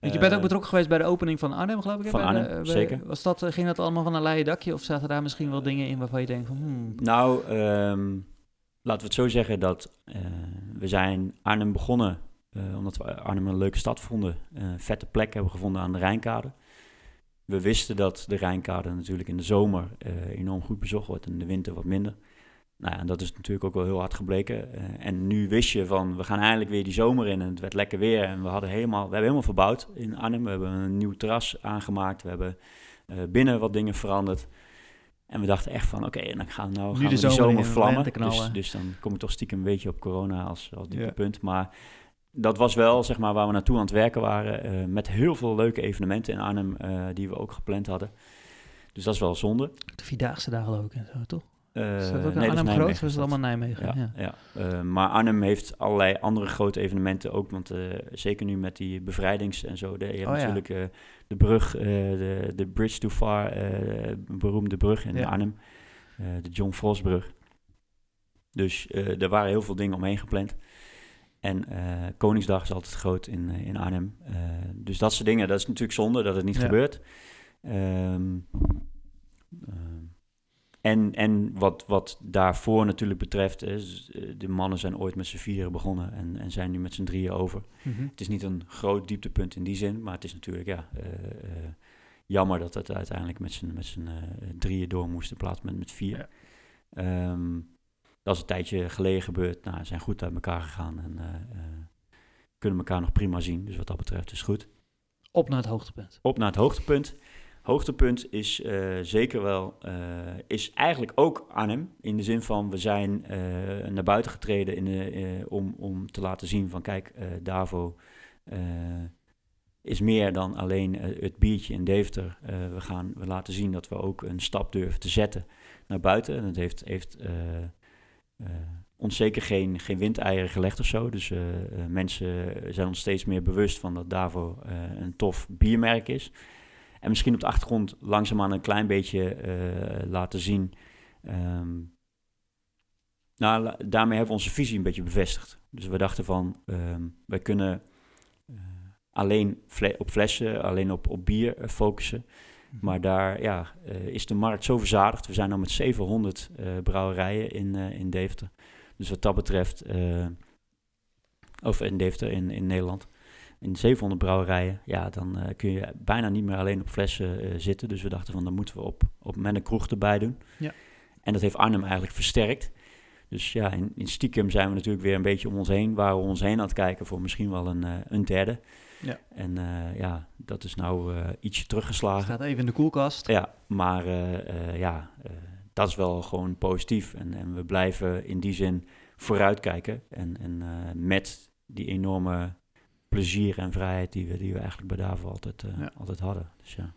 Want je bent ook Eh, betrokken geweest bij de opening van Arnhem, geloof ik. Van Bij de- Arnhem, bij- zeker. Was dat, eh, ging dat allemaal van een leien dakje? Of zaten daar misschien wel dingen in waarvan je denkt van... Hmm, Nou, ehm, laten we het zo zeggen dat eh, we zijn Arnhem begonnen eh, omdat we Arnhem een leuke stad vonden. Een vette plek hebben gevonden aan de Rijnkade. We wisten dat de Rijnkade natuurlijk in de zomer eh, enorm goed bezocht wordt en in de winter wat minder. Nou ja, dat is natuurlijk ook wel heel hard gebleken. Eh, en nu wist je van, we gaan eindelijk weer die zomer in en het werd lekker weer. En we, hadden helemaal, we hebben helemaal verbouwd in Arnhem. We hebben een nieuw terras aangemaakt. We hebben eh, binnen wat dingen veranderd. En we dachten echt van, oké, en dan gaan, nou, Nu gaan de we die zomer zomer vlammen. Dus, dus dan kom ik toch stiekem een beetje op corona als, als dieptepunt. Ja. Maar dat was wel, zeg maar, waar we naartoe aan het werken waren. eh, met heel veel leuke evenementen in Arnhem, eh, die we ook gepland hadden. Dus dat is wel zonde. de Vierdaagse dagen ook en zo, toch? Eh, is dat ook nee, is Arnhem groot? Nijmegen, Of is het allemaal Nijmegen? Ja. Ja, ja. Eh, maar Arnhem heeft allerlei andere grote evenementen ook. Want eh, zeker nu met die bevrijdings en zo. De, je hebt Oh, natuurlijk eh, de brug, eh, de, de Bridge to Far, eh, beroemde brug in. Arnhem. Eh, de John Frostbrug. Dus eh, er waren heel veel dingen omheen gepland. En eh, Koningsdag is altijd groot in, eh, in Arnhem. Eh, dus dat soort dingen, dat is natuurlijk zonde dat het niet gebeurt. Ehm, en, en wat, wat daarvoor natuurlijk betreft, is, eh, de mannen zijn ooit met z'n vieren begonnen en, en zijn nu met z'n drieën over. Mhm. Het is niet een groot dieptepunt in die zin, maar het is natuurlijk ja, eh, eh, jammer dat het uiteindelijk met z'n, met z'n drieën door moest in plaats van met vier. Ja. Ehm, dat is een tijdje geleden gebeurd. Nou, ze zijn goed uit elkaar gegaan en kunnen elkaar nog prima zien. Dus wat dat betreft is goed Op naar het hoogtepunt. op naar het hoogtepunt. Hoogtepunt is eh, zeker wel, eh, is eigenlijk ook Arnhem. In de zin van, we zijn eh, naar buiten getreden in de, om, om te laten zien van, kijk, Davo is meer dan alleen het biertje in Deventer. We gaan we laten zien dat we ook een stap durven te zetten naar buiten. En dat heeft, heeft ons zeker geen, geen windeieren gelegd of zo. Dus mensen zijn ons steeds meer bewust van dat Davo een tof biermerk is. En misschien op de achtergrond langzaamaan een klein beetje eh, laten zien. ehm, nou, daarmee hebben we onze visie een beetje bevestigd. Dus we dachten van, ehm, wij kunnen eh, alleen fle- op flessen, alleen op, op bier eh, focussen. Maar daar ja, is de markt zo verzadigd. We zijn nu met 700 eh, brouwerijen in, in Deventer. Dus wat dat betreft, of in Deventer in, in Nederland, in 700 brouwerijen, ja, dan eh, kun je bijna niet meer alleen op flessen eh, zitten. Dus we dachten van, dan moeten we op, op met een kroeg erbij doen. Ja. En dat heeft Arnhem eigenlijk versterkt. Dus ja, in, in stiekem zijn we natuurlijk weer een beetje om ons heen, waren we ons heen aan het kijken voor misschien wel een, eh, een derde. Ja. En ja, dat is nou ietsje teruggeslagen. Staat even in de koelkast. Ja, maar ja, dat is wel gewoon positief. En, en we blijven in die zin vooruitkijken. En, en met die enorme plezier en vrijheid die we, die we eigenlijk bij Davo altijd, eh, Ja. altijd hadden. Dus ja,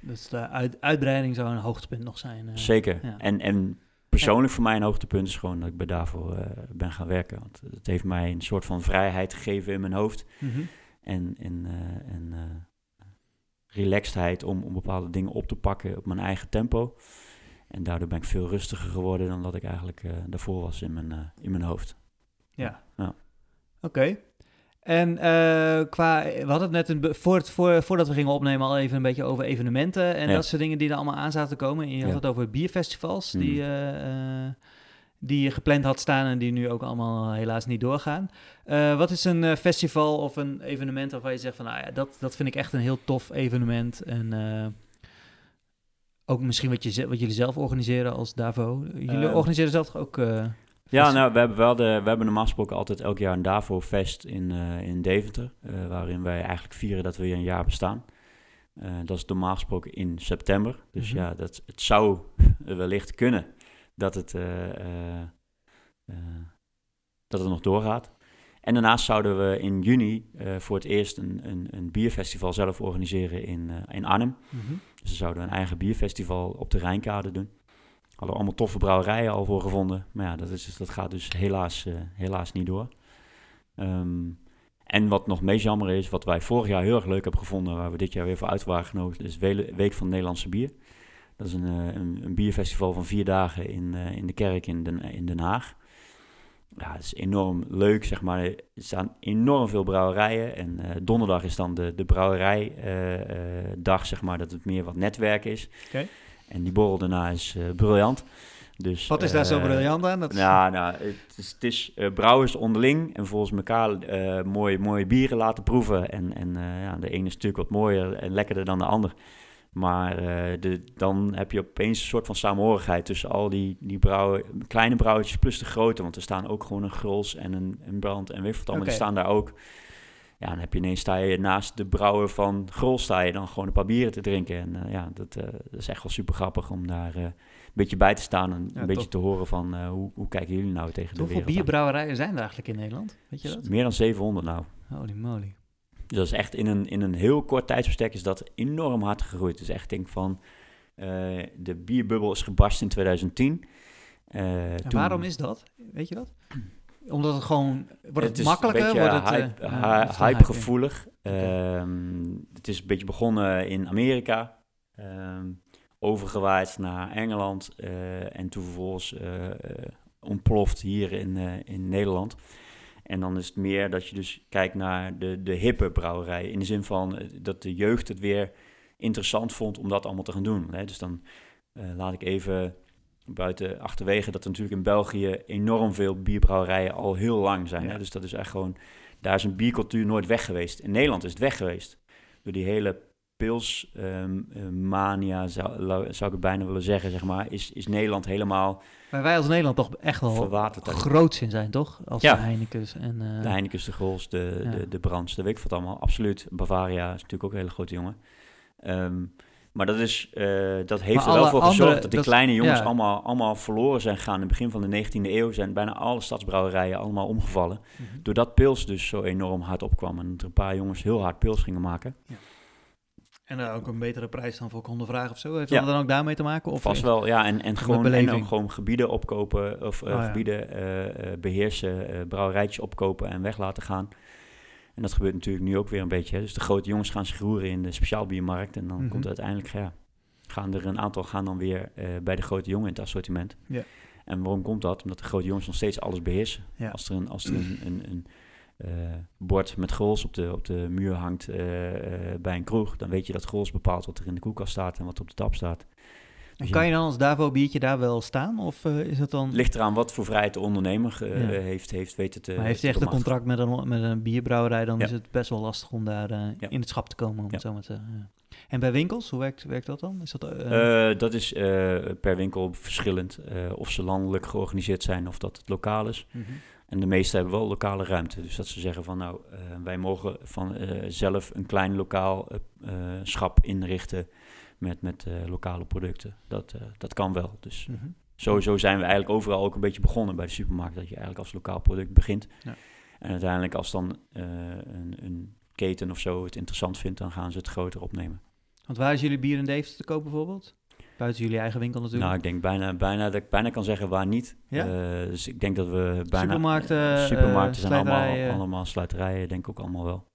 Dus de uit- uitbreiding zou een hoogtepunt nog zijn. eh. zeker. ja. En, en persoonlijk voor mij een hoogtepunt is gewoon dat ik bij Davo eh, ben gaan werken. Want het heeft mij een soort van vrijheid gegeven in mijn hoofd. Mhm. En, en, en relaxedheid om, om bepaalde dingen op te pakken op mijn eigen tempo. En daardoor ben ik veel rustiger geworden dan dat ik eigenlijk daarvoor was in mijn, in mijn hoofd. Ja. Ja. Oké. En eh, qua, we hadden het net een, voor het, voor, voordat we gingen opnemen al even een beetje over evenementen en Ja. dat soort dingen die er allemaal aan zaten te komen. En je had Ja. het over bierfestivals die, eh, eh, die je gepland had staan en die nu ook allemaal helaas niet doorgaan. Wat is een festival of een evenement waarvan je zegt van, nou ja, dat, dat vind ik echt een heel tof evenement en ook misschien wat, je, wat jullie zelf organiseren als Davo. Jullie organiseren zelf toch ook... Ja, nou, we hebben wel de, we hebben normaal gesproken altijd elk jaar een Davo-fest in, eh, in Deventer. eh, waarin wij eigenlijk vieren dat we weer een jaar bestaan. Eh, dat is normaal gesproken in september. Dus Mhm. ja, dat, het zou (laughs) wellicht kunnen dat het, dat het nog doorgaat. En daarnaast zouden we in juni voor het eerst een, een, een bierfestival zelf organiseren in, in Arnhem. Mhm. Dus we zouden een eigen bierfestival op de Rijnkade doen. Hadden allemaal toffe brouwerijen al voor gevonden. Maar ja, dat, is, dus- dat gaat dus helaas, eh, helaas niet door. Ehm, en wat nog meest jammer is, wat wij vorig jaar heel erg leuk hebben gevonden, waar we dit jaar weer voor uit waren genodigd, is Week van Nederlandse Bier. Dat is een, eh, een, een bierfestival van vier dagen in, eh, in de kerk in Den, in Haag. Ja, het is enorm leuk, zeg maar. Er staan enorm veel brouwerijen. En donderdag is dan de, de brouwerijdag, zeg maar, dat het meer wat netwerk is. En die borrel daarna is eh, briljant. Dus, Wat is daar zo eh, briljant aan? Dat is- nou, nou, het is, het is eh, brouwers onderling en volgens elkaar mooie, mooie bieren laten proeven. En, en ja, de ene is natuurlijk wat mooier en lekkerder dan de ander. Maar de, dan heb je opeens een soort van samenhorigheid tussen al die, die brouwen, kleine brouwertjes plus de grote. Want er staan ook gewoon een Grols en een, een Brand en wat allemaal, die staan daar ook. Ja, dan heb je ineens sta je naast de brouwer van Grols sta je dan gewoon een paar bieren te drinken. En eh, ja, dat, eh, dat is echt wel super grappig om daar eh, een beetje bij te staan en Ja, een beetje te horen van hoe, hoe kijken jullie nou tegen de Hoeveel wereld aan? bierbrouwerijen zijn er eigenlijk in Nederland? Weet je dat? Meer dan 700 nou. Holy moly. Dus dat is echt in een, in een heel kort tijdsbestek is dat enorm hard gegroeid. Dus echt denk van, de bierbubbel is gebarst in 2010. Eh, En toen- waarom is dat? Weet je dat? Omdat het gewoon... Wordt het, makkelijker? Wordt het, eh, hype, hy- een hypegevoelig. Ehm, het is een beetje begonnen in Amerika. ehm, overgewaaid naar Engeland. eh, en toen vervolgens eh, eh, ontploft hier in, eh, in Nederland. En dan is het meer dat je dus kijkt naar de, de hippe brouwerijen. In de zin van eh, dat de jeugd het weer interessant vond om dat allemaal te gaan doen. Hè? Dus dan eh, laat ik even buiten achterwege dat er natuurlijk in België enorm veel bierbrouwerijen al heel lang zijn. Ja. Hè? Dus dat is echt gewoon, daar is een biercultuur nooit weg geweest. In Nederland is het weg geweest. Door die hele pilsmania, zou, zou ik het bijna willen zeggen, zeg maar, is, is Nederland helemaal Maar wij als Nederland toch echt wel groots in zijn, toch? Als Ja. de Heineken's en... eh, De Heineken's, de Grols, de, Ja. de, de Brands, de weet ik wat allemaal. Absoluut. Bavaria is natuurlijk ook een hele grote jongen. Ehm, maar dat, is, eh, dat heeft Maar er wel voor andere- gezorgd dat die dat- kleine jongens ja. allemaal, allemaal verloren zijn gegaan. In het begin van de 19e eeuw zijn bijna alle stadsbrouwerijen allemaal omgevallen. mhm. Doordat pils dus zo enorm hard opkwam en dat er een paar jongens heel hard pils gingen maken. Ja. En dan ook een betere prijs dan voor konden vragen of zo. Heeft Ja. dat dan ook daarmee te maken? Of Vast is- wel, ja. En, en, gewoon, en ook gewoon gebieden opkopen of eh, Oh, gebieden eh, eh, beheersen, eh brouwerijtjes opkopen en weg laten gaan. En dat gebeurt natuurlijk nu ook weer een beetje. Hè. Dus de grote jongens gaan zich roeren in de speciaalbiermarkt. En dan Mhm. komt uiteindelijk, ja, gaan er een aantal gaan dan weer eh, bij de grote jongen in het assortiment. Ja. En waarom komt dat? Omdat de grote jongens nog steeds alles beheersen. Ja. Als er een, als er een, een, een eh, bord met goals op de, op de muur hangt eh, bij een kroeg, dan weet je dat goals bepaalt wat er in de koelkast staat en wat op de tap staat. En kan je dan als Davo biertje daar wel staan? Of eh, is het dan... Ligt eraan wat voor vrijheid de ondernemer eh, Ja. heeft, heeft weten te maar heeft hij echt een contract met een, met een bierbrouwerij, dan Ja. is het best wel lastig om daar eh, in het schap te komen, om het zo maar te. En bij winkels, hoe werkt, werkt dat dan? Is dat, dat is per winkel verschillend. of ze landelijk georganiseerd zijn of dat het lokaal is. mhm. En de meeste hebben wel lokale ruimte. Dus dat ze zeggen van nou, wij mogen van zelf een klein lokaal schap inrichten met, met eh, lokale producten. Dat, eh, dat kan wel. Dus Mhm. sowieso zijn we eigenlijk overal ook een beetje begonnen bij de supermarkt. Dat je eigenlijk als lokaal product begint. Ja. En uiteindelijk als dan eh, een, een keten of zo het interessant vindt, dan gaan ze het groter opnemen. Want waar is jullie bier in Deventer te kopen bijvoorbeeld? Buiten jullie eigen winkel natuurlijk. Nou, ik denk bijna, bijna dat ik bijna kan zeggen waar niet. Ja? Dus ik denk dat we bijna... Supermarkten, supermarkten zijn allemaal, allemaal sluiterijen, denk ik ook allemaal wel.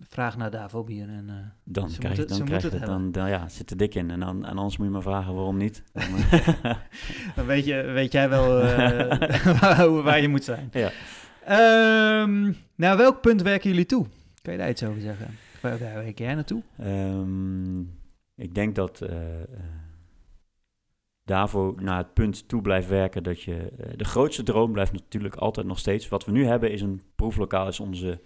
Vraag naar Davo bier en... eh, Dan krijg je, moeten- dan krijg het, dan, dan, ja, zit er dik in. En, dan, en anders moet je me vragen waarom niet. (laughs) Dan, eh, (laughs) Dan weet, je, weet jij wel eh, (laughs) waar, waar je moet zijn. Ja. Ehm, nou, welk punt werken jullie toe? Kan je daar iets over zeggen? Waar, werk jij naartoe? Ehm, ik denk dat eh, daarvoor naar het punt toe blijft werken dat je... de grootste droom blijft natuurlijk altijd nog steeds... Wat we nu hebben is een proeflokaal, is onze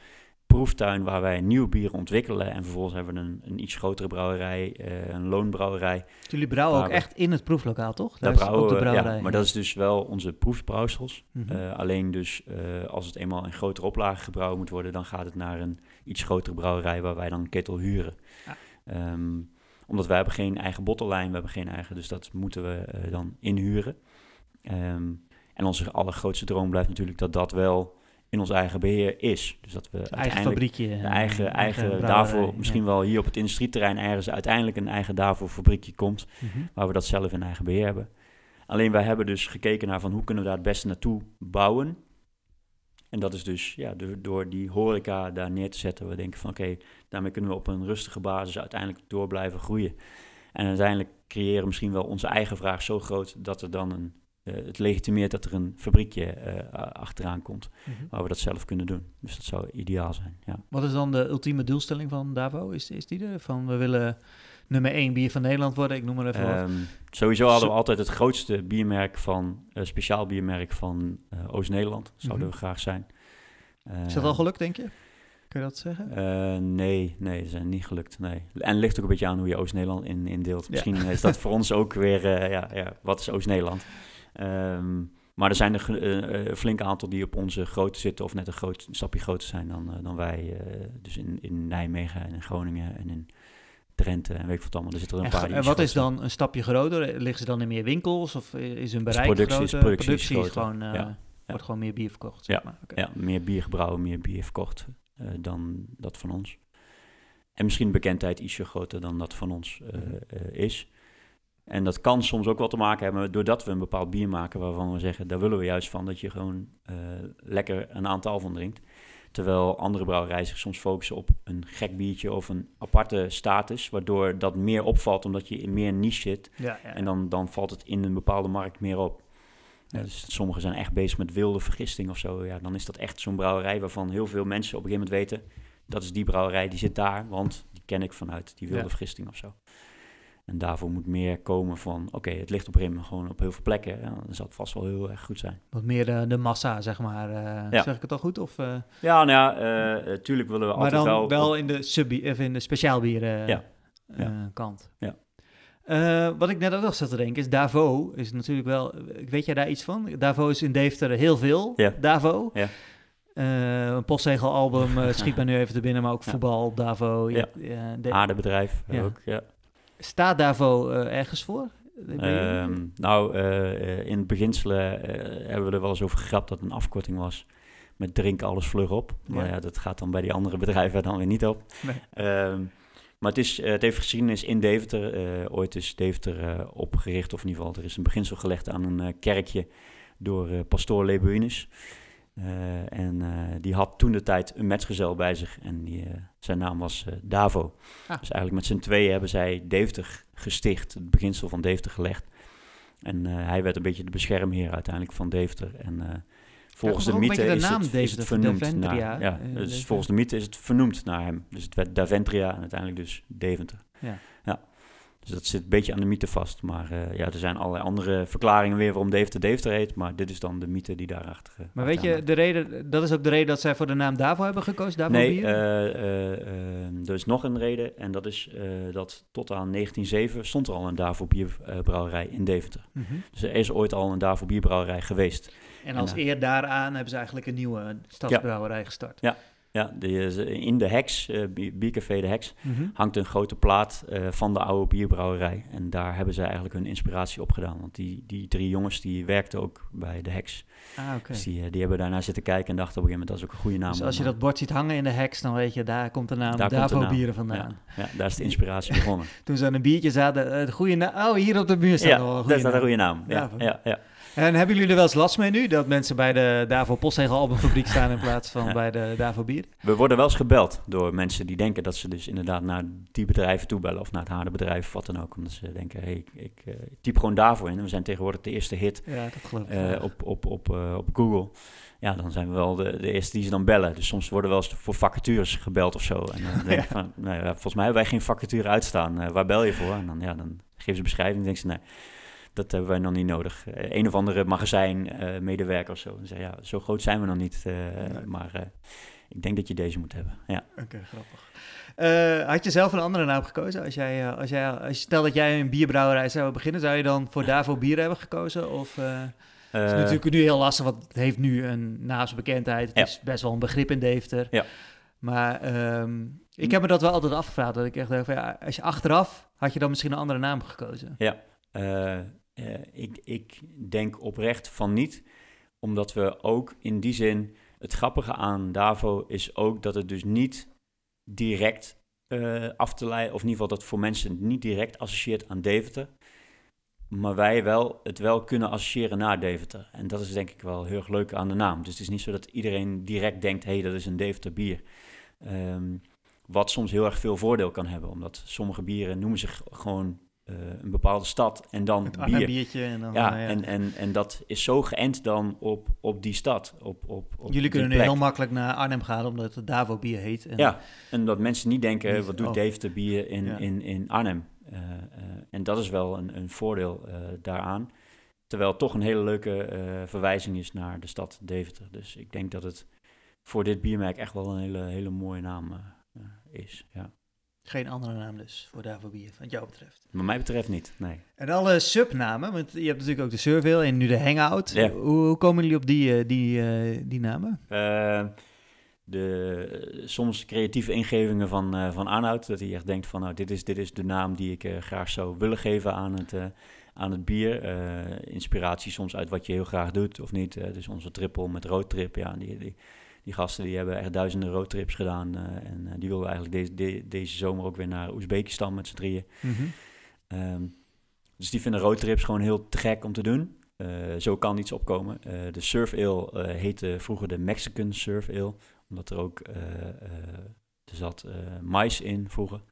proeftuin waar wij nieuw bier ontwikkelen. En vervolgens hebben we een, een iets grotere brouwerij, eh, een loonbrouwerij. Jullie brouwen ook we- echt in het proeflokaal, toch? Daar is brouwen we, brouwerij. ja, maar dat is dus wel onze proefbrouwsels. Mhm. Eh, alleen dus eh, als het eenmaal in grotere oplagen gebrouwen moet worden, dan gaat het naar een iets grotere brouwerij waar wij dan een ketel huren. Ja. Ehm, omdat wij hebben geen eigen bottellijn, we hebben geen eigen, dus dat moeten we dan inhuren. Ehm, en onze allergrootste droom blijft natuurlijk dat dat wel in ons eigen beheer is. Dus dat we eigen uiteindelijk fabriekje. een eh, eigen, eigen, daarvoor, misschien ja. wel hier op het industrieterrein ergens uiteindelijk een eigen daarvoor fabriekje komt Mhm. waar we dat zelf in eigen beheer hebben. Alleen wij hebben dus gekeken naar van hoe kunnen we daar het beste naartoe bouwen. En dat is dus ja, door, door die horeca daar neer te zetten. We denken van oké, daarmee kunnen we op een rustige basis uiteindelijk door blijven groeien. En uiteindelijk creëren misschien wel onze eigen vraag zo groot dat er dan een, het legitimeert dat er een fabriekje eh, achteraan komt Mhm. waar we dat zelf kunnen doen. Dus dat zou ideaal zijn. Ja. Wat is dan de ultieme doelstelling van Davo? Is, is die er? Van we willen nummer 1 bier van Nederland worden? Ik noem maar even wat. Ehm, sowieso hadden we altijd het grootste biermerk van, eh, speciaal biermerk van eh, Oost-Nederland. Zouden Mhm. we graag zijn. Is dat al gelukt, denk je? Kun je dat zeggen? Eh, nee, nee, ze zijn niet gelukt. Nee. En het ligt ook een beetje aan hoe je Oost-Nederland in, indeelt. Misschien is dat voor ons ook weer, eh, ja, ja, wat is Oost-Nederland? Ehm, maar er zijn er eh, eh, een flink aantal die op onze grootte zitten, of net een, groot, een stapje groter zijn dan, eh, dan wij. dus in, in Nijmegen en in Groningen en in Drenthe en weet ik wat allemaal. Er zitten er een En, paar en wat is dan een stapje groter? Liggen ze dan in meer winkels? Of is hun Dus bereik productie is- groter? productie is gewoon, Ja, wordt gewoon meer bier verkocht. Zeg Ja, maar. Ja, meer bier gebrouwen, meer bier verkocht dan dat van ons. En misschien bekendheid ietsje groter dan dat van ons Mhm. is. En dat kan soms ook wel te maken hebben doordat we een bepaald bier maken waarvan we zeggen, daar willen we juist van dat je gewoon eh, lekker een aantal van drinkt. Terwijl andere brouwerijen zich soms focussen op een gek biertje of een aparte status, waardoor dat meer opvalt omdat je in meer niche zit. Ja, ja, En dan, dan valt het in een bepaalde markt meer op. Ja, dus sommigen zijn echt bezig met wilde vergisting of zo. Ja, dan is dat echt zo'n brouwerij waarvan heel veel mensen op een gegeven moment weten... dat is die brouwerij, die zit daar, want die ken ik vanuit die wilde vergisting of zo. En daarvoor moet meer komen van, oké, het ligt op moment gewoon op heel veel plekken. Ja, dan zal het vast wel heel erg goed zijn. Wat meer de, de massa, zeg maar. eh, Ja. Zeg ik het al goed? Of, eh, Ja, nou ja, eh, tuurlijk willen we maar altijd dan wel... wel, in de, sub of in de speciaalbieren Ja. Ja. kant. Ja. Wat ik net ook nog zat te denken is, Davo is natuurlijk wel... Weet jij daar iets van? Davo is in Deventer heel veel. Ja. Davo. Ja. Een postzegelalbum eh, schiet mij nu even te binnen, maar ook voetbal, Davo. Ja. ja, de- Aardebedrijf Ja. ook, ja. Staat Davo eh, ergens voor? Ehm, nou, eh, eh, in het beginselen hebben we er wel eens over gegrapt dat het een afkorting was met drink alles vlug op. Maar Ja. ja, dat gaat dan bij die andere bedrijven dan weer niet op. Nee. Ehm, Maar het, is, het heeft geschiedenis in Deventer. ooit is Deventer opgericht, of in ieder geval, er is een beginsel gelegd aan een kerkje door pastoor Lebuinus. Uh, en die had toen de tijd een metgezel bij zich en die, zijn naam was Davo. Ah. Dus eigenlijk met z'n tweeën hebben zij Deventer gesticht, het beginsel van Deventer gelegd. En hij werd een beetje de beschermheer uiteindelijk van Deventer. En volgens de mythe is, het, is het vernoemd naar, ja, dus volgens de mythe is het vernoemd naar hem. Dus het werd Daventria en uiteindelijk dus Deventer. Ja. ja. Dus dat zit een beetje aan de mythe vast. Maar uh, ja, er zijn allerlei andere verklaringen weer waarom Deventer Deventer heet. Maar dit is dan de mythe die daarachter uh, Maar weet je, de reden, dat is ook de reden dat zij voor de naam Davo hebben gekozen? Davo nee, uh, er is nog een reden. En dat is dat tot aan 1907 stond er al een Davo bierbrouwerij in Deventer. Mm -hmm. Dus er is ooit al een Davo bierbrouwerij geweest. En als eer daaraan hebben ze eigenlijk een nieuwe stadsbrouwerij gestart. Ja, ja, in de heks, uh, biercafé De Heks, mhm. hangt een grote plaat uh, van de oude bierbrouwerij. En daar hebben ze eigenlijk hun inspiratie op gedaan. Want die, die drie jongens die werkten ook bij De Heks. Ah, okay. Dus die, die hebben daarna zitten kijken en dachten op een gegeven moment, dat is ook een goede naam. Dus als je dat bord ziet hangen in De Heks, dan weet je, daar komt de naam daar Davo Bieren vandaan. Ja, ja, daar is de inspiratie begonnen. (laughs) Toen ze aan een biertje zaten, de goede naam, oh, hier op de muur staat ja, al een goede naam. een goede naam. Ja, ja, ja. En hebben jullie er wel eens last mee nu? Dat mensen bij de Davo albumfabriek staan in plaats van (laughs) bij de Davo Bier? We worden wel eens gebeld door mensen die denken dat ze dus inderdaad naar die bedrijven toebellen. Of naar het harde bedrijf of wat dan ook. Omdat ze denken, hey, ik, ik uh, typ gewoon Davo in. En we zijn tegenwoordig de eerste hit ja, dat uh, op, op, op, uh, op Google. Ja, dan zijn we wel de, de eerste die ze dan bellen. Dus soms worden we wel eens voor vacatures gebeld of zo. En dan (laughs) denk ik van, nou ja, volgens mij hebben wij geen vacature uitstaan. waar bel je voor? En dan, ja, dan geven ze beschrijving en denken ze, nee dat hebben wij nog niet nodig. Uh, een of andere magazijnmedewerker uh, of zo. Zeg, ja, zo groot zijn we nog niet. Uh, Maar ik denk dat je deze moet hebben. Ja. Oké, grappig. had je zelf een andere naam gekozen? Als jij, als jij, als stel dat jij een bierbrouwerij zou beginnen, zou je dan voor Davo Bier hebben gekozen? Of, het is natuurlijk nu heel lastig, want het heeft nu een naamsbekendheid. Het is best wel een begrip in Deventer. Ja. Maar um, ik heb me dat wel altijd afgevraagd. Dat ik echt dacht, van, ja, als je achteraf, had je dan misschien een andere naam gekozen? Ja, uh, ik, ik denk oprecht van niet, omdat we ook in die zin, het grappige aan Davo is ook dat het dus niet direct uh, af te leiden, of in ieder geval dat voor mensen niet direct associeert aan Deventer, maar wij wel het wel kunnen associëren naar Deventer. En dat is denk ik wel heel erg leuk aan de naam. Dus het is niet zo dat iedereen direct denkt, hé, hey, dat is een Deventer bier. Um, wat soms heel erg veel voordeel kan hebben, omdat sommige bieren noemen zich gewoon een bepaalde stad en dan het bier. biertje. En dan, ja, ja, En, en, en dat is zo geënt dan op, op die stad. Op, op, op Jullie kunnen nu heel makkelijk naar Arnhem gaan, omdat het Davo bier heet. En ja, en dat mensen niet denken, niet, wat doet oh. Dave de bier in, in, in Arnhem? Uh, uh, en dat is wel een, een voordeel daaraan. Terwijl het toch een hele leuke verwijzing is naar de stad Deventer. Dus ik denk dat het voor dit biermerk echt wel een hele, hele mooie naam is, ja. Geen andere naam dus voor Davo Bier, wat jou betreft. Wat mij betreft niet, nee. En alle subnamen, want je hebt natuurlijk ook de Surville en nu de Hangout. Hoe, hoe, komen jullie op die, uh, die, uh, die namen? Uh, de soms creatieve ingevingen van, van Arnoud. Dat hij echt denkt van, nou, dit is, dit is de naam die ik graag zou willen geven aan het, aan het bier. inspiratie soms uit wat je heel graag doet of niet. dus onze triple met roadtrip, ja, die... die die gasten die hebben echt duizenden roadtrips gedaan. Uh, en uh, die wilden eigenlijk deze, deze zomer ook weer naar Oezbekistan met z'n drieën. Mm -hmm. dus die vinden roadtrips gewoon heel te gek om te doen. Uh, zo kan iets opkomen. de surf ale heette vroeger de Mexican surf ale. Omdat er ook er zat mais in vroeger.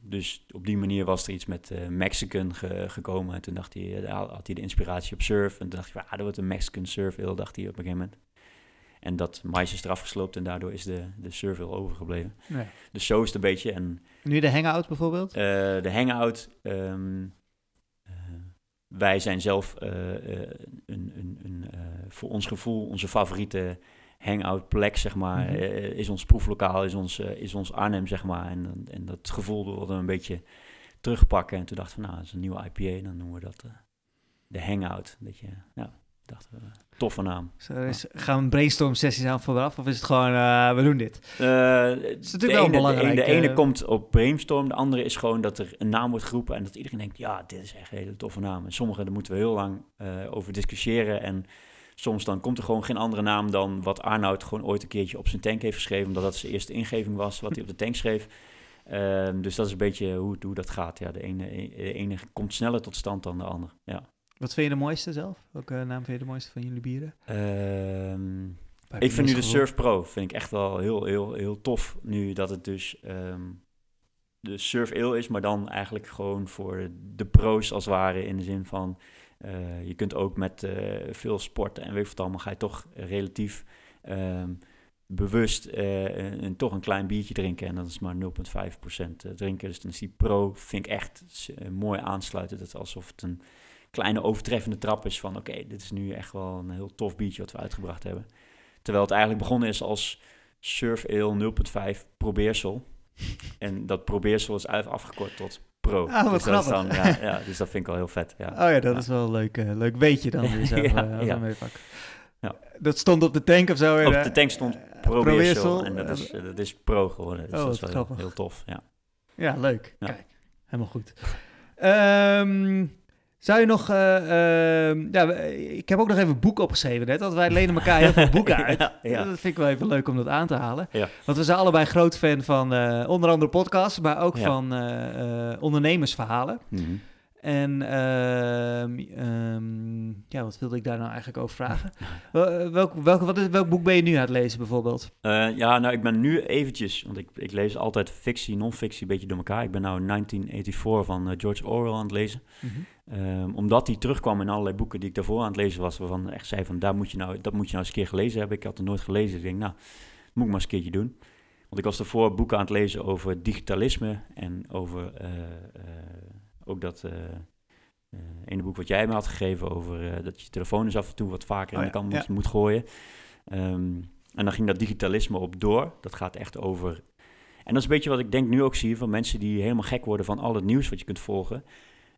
dus op die manier was er iets met Mexican gekomen. En toen dacht hij, had hij de inspiratie op surf. En toen dacht hij, ah, dat wordt een Mexican surf ale, dacht hij op een gegeven moment. En dat mais is eraf gesloopt en daardoor is de, de survey overgebleven. Nee. Dus zo is het een beetje. En, nu de hangout bijvoorbeeld? Uh, de hangout, um, uh, wij zijn zelf uh, een, een, een voor ons gevoel onze favoriete hangout plek, zeg maar, mm -hmm. is ons proeflokaal, is ons, is ons Arnhem, zeg maar. En, en dat gevoel wilden we een beetje terugpakken. En toen dachten we, nou, dat is een nieuwe IPA, dan noemen we dat de hangout. Dat je, ja, dachten we, toffe naam. is, gaan we brainstorm sessies aan vooraf of is het gewoon, uh, we doen dit? Uh, is natuurlijk wel ene, belangrijk. De, de ene komt op brainstorm, de andere is gewoon dat er een naam wordt geroepen en dat iedereen denkt, ja, dit is echt een hele toffe naam. En sommige, daar moeten we heel lang over discussiëren en soms dan komt er gewoon geen andere naam dan wat Arnoud gewoon ooit een keertje op zijn tank heeft geschreven, omdat dat zijn eerste ingeving was, wat hij op de tank schreef. Ehm, dus dat is een beetje hoe, hoe dat gaat. Ja, de ene, de ene komt sneller tot stand dan de ander. Ja. Wat vind je de mooiste zelf? Welke naam vind je de mooiste van jullie bieren? Ehm, ik vind nu de? Surf Pro vind ik echt wel heel, heel, heel tof. Nu dat het dus ehm, de Surf Ale is, maar dan eigenlijk gewoon voor de pro's als het ware. In de zin van, eh, je kunt ook met eh, veel sporten en weet ik wat allemaal, ga je toch relatief ehm, bewust eh, een, een- toch een klein biertje drinken. En dat is maar 0,5% drinken. Dus dan is die Pro, vind ik echt mooi aansluiten. Dat is alsof het een kleine overtreffende trap is van... oké, dit is nu echt wel een heel tof biertje wat we uitgebracht hebben. Terwijl het eigenlijk begonnen is als Surf Ale 0.5 probeersel. (laughs) En dat probeersel is uit- afgekort tot Pro. Ah, wat dus dat grappig. dan, ja, (laughs) ja, dus dat vind ik wel heel vet. Ja. Oh ja, dat Ja. is wel een leuk, eh, leuk weetje dan weer zo. Ja, eh, ja. meepakken. Ja. Dat stond op de tank of zo? Op eh, de tank stond eh, probeersel en dat eh, is, dat is Pro geworden. Dus Oh, dat is wel heel, tof. Ja. Ja, leuk. Kijk, helemaal goed. Ehm, zou je nog... eh, ehm, ja, ik heb ook nog even een boek opgeschreven net, want wij lenen elkaar heel veel boeken (laughs) uit. Ja, ja. Dat vind ik wel even leuk om dat aan te halen. Ja. Want we zijn allebei groot fan van eh, onder andere podcasts, maar ook Ja. van eh, eh, ondernemersverhalen. Mhm. En ehm, ehm, ja, wat wilde ik daar nou eigenlijk over vragen? (laughs) Wel- welk, welk, wat is, welk boek ben je nu aan het lezen bijvoorbeeld? Eh, ja, nou, ik ben nu eventjes, want ik, ik lees altijd fictie, non-fictie een beetje door elkaar. Ik ben nou 1984 van eh, George Orwell aan het lezen. Ehm, omdat hij terugkwam in allerlei boeken die ik daarvoor aan het lezen was, waarvan echt zei van, daar moet je nou, dat moet je nou eens een keer gelezen hebben. Ik had het nooit gelezen. Ik denk, nou, moet ik maar eens een keertje doen. Want ik was daarvoor boeken aan het lezen over digitalisme en over eh, eh, ook dat eh, ene boek wat jij me had gegeven over eh, dat je telefoon eens af en toe wat vaker Oh aan de kant moet, moet gooien. Ehm, en dan ging dat digitalisme op door. Dat gaat echt over. En dat is een beetje wat ik denk nu ook zie van mensen die helemaal gek worden van al het nieuws wat je kunt volgen.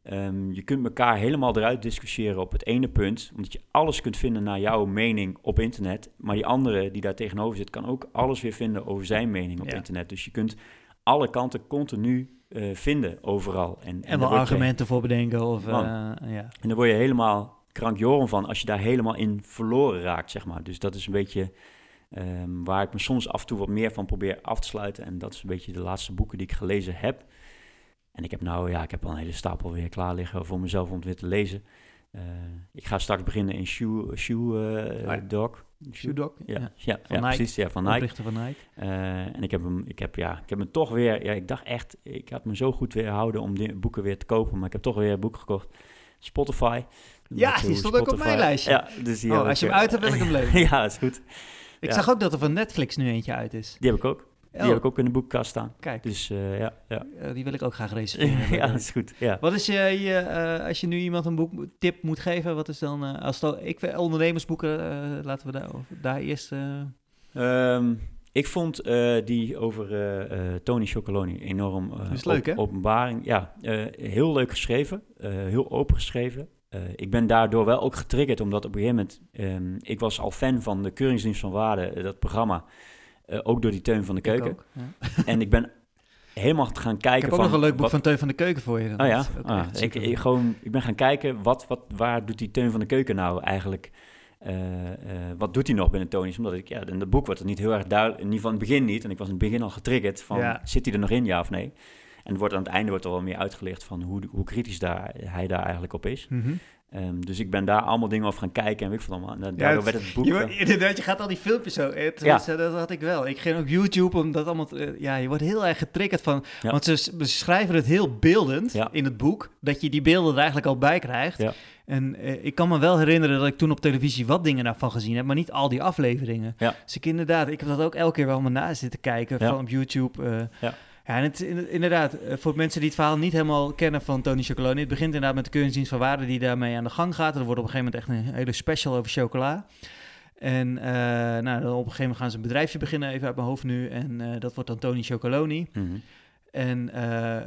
Ehm, je kunt elkaar helemaal eruit discussiëren op het ene punt, omdat je alles kunt vinden naar jouw mening op internet. Maar die andere die daar tegenover zit, kan ook alles weer vinden over zijn mening op Ja. internet. Dus je kunt alle kanten continu eh, vinden overal. En, En wel je- argumenten voor bedenken of... Man. eh, ja. en dan word je helemaal krankjoren van als je daar helemaal in verloren raakt, zeg maar. Dus dat is een beetje ehm, waar ik me soms af en toe wat meer van probeer af te sluiten. En dat is een beetje de laatste boeken die ik gelezen heb. En ik heb nou, ja, ik heb al een hele stapel weer klaar liggen voor mezelf om het weer te lezen. Eh, ik ga straks beginnen in Shoe, shoe eh, ja. Dog. Shoe Dog? Ja, ja, Ja. ja, Van Nike. precies. Ja, van Nike. Van Nike. Eh, en ik heb hem, ik heb, ja, ik heb hem toch weer, ja, ik dacht echt, ik had me zo goed weerhouden om die boeken weer te kopen, maar ik heb toch weer een boek gekocht. Spotify. Ja, die stond ook op mijn lijstje. Ja, dus die Oh, als je hem eh, uit hebt, wil ik hem (laughs) lezen. ja, is goed. Ik Ja. zag ook dat er van Netflix nu eentje uit is. Die heb ik ook. Die Oh, heb ik ook in de boekenkast staan. Kijk, Dus eh, ja, ja. eh, die wil ik ook graag (laughs) reserveren. ja, dat is goed. Ja. Wat is je, je eh, als je nu iemand een boek tip moet geven, wat is dan, eh, als het, ik vind ondernemersboeken, eh, laten we daar, daar eerst, eh, Ehm, ik vond eh, die over eh, eh, Tony Chocoloni enorm eh, is leuk, hè? openbaring. Ja, eh, heel leuk geschreven, eh, heel open geschreven. Eh, ik ben daardoor wel ook getriggerd, omdat op een gegeven moment... ehm, ik was al fan van de Keuringsdienst van Waarde, eh, dat programma. Eh, ook door die Teun van de Keuken. ook, ja. En ik ben helemaal gaan kijken Ik heb ook van... nog een leuk boek wat- van Teun van de Keuken voor je. Oh ja, ah, ik, gewoon, ik ben gaan kijken, wat, wat, waar doet die Teun van de Keuken nou eigenlijk... eh, eh, wat doet hij nog binnen Tony's? Omdat ik, ja, in het boek wordt het niet heel erg duidelijk, in ieder geval in het begin niet. En ik was in het begin al getriggerd van, Ja. zit hij er nog in, ja of nee? En het wordt aan het einde wordt er wel meer uitgelegd van hoe, hoe kritisch daar, hij daar eigenlijk op is. Mhm. Ehm, dus ik ben daar allemaal dingen over gaan kijken en weet ik van allemaal. En Ja, daardoor werd het boek... Je, wordt- (laughs) inderdaad, je gaat al die filmpjes zo. eh, tenminste, Dat had ik wel. Ik ging ook YouTube om dat allemaal. te- eh, ja, je wordt heel erg getriggerd van. Ja. Want ze beschrijven het heel beeldend Ja. in het boek. Dat je die beelden er eigenlijk al bij krijgt. Ja. En eh, ik kan me wel herinneren dat ik toen op televisie wat dingen daarvan gezien heb, maar niet al die afleveringen. Ja. Dus ik inderdaad, ik heb dat ook elke keer wel maar na zitten kijken Ja. van op YouTube. eh. Ja. Ja, en het, in- inderdaad, eh, voor mensen die het verhaal niet helemaal kennen van Tony Chocoloni, het begint inderdaad met de keuringsdienst van waarde die daarmee aan de gang gaat. Er wordt op een gegeven moment echt een hele special over chocola. En eh, nou, dan op een gegeven moment gaan ze een bedrijfje beginnen, even uit mijn hoofd nu. En eh, dat wordt dan Tony Chocoloni. Mhm. En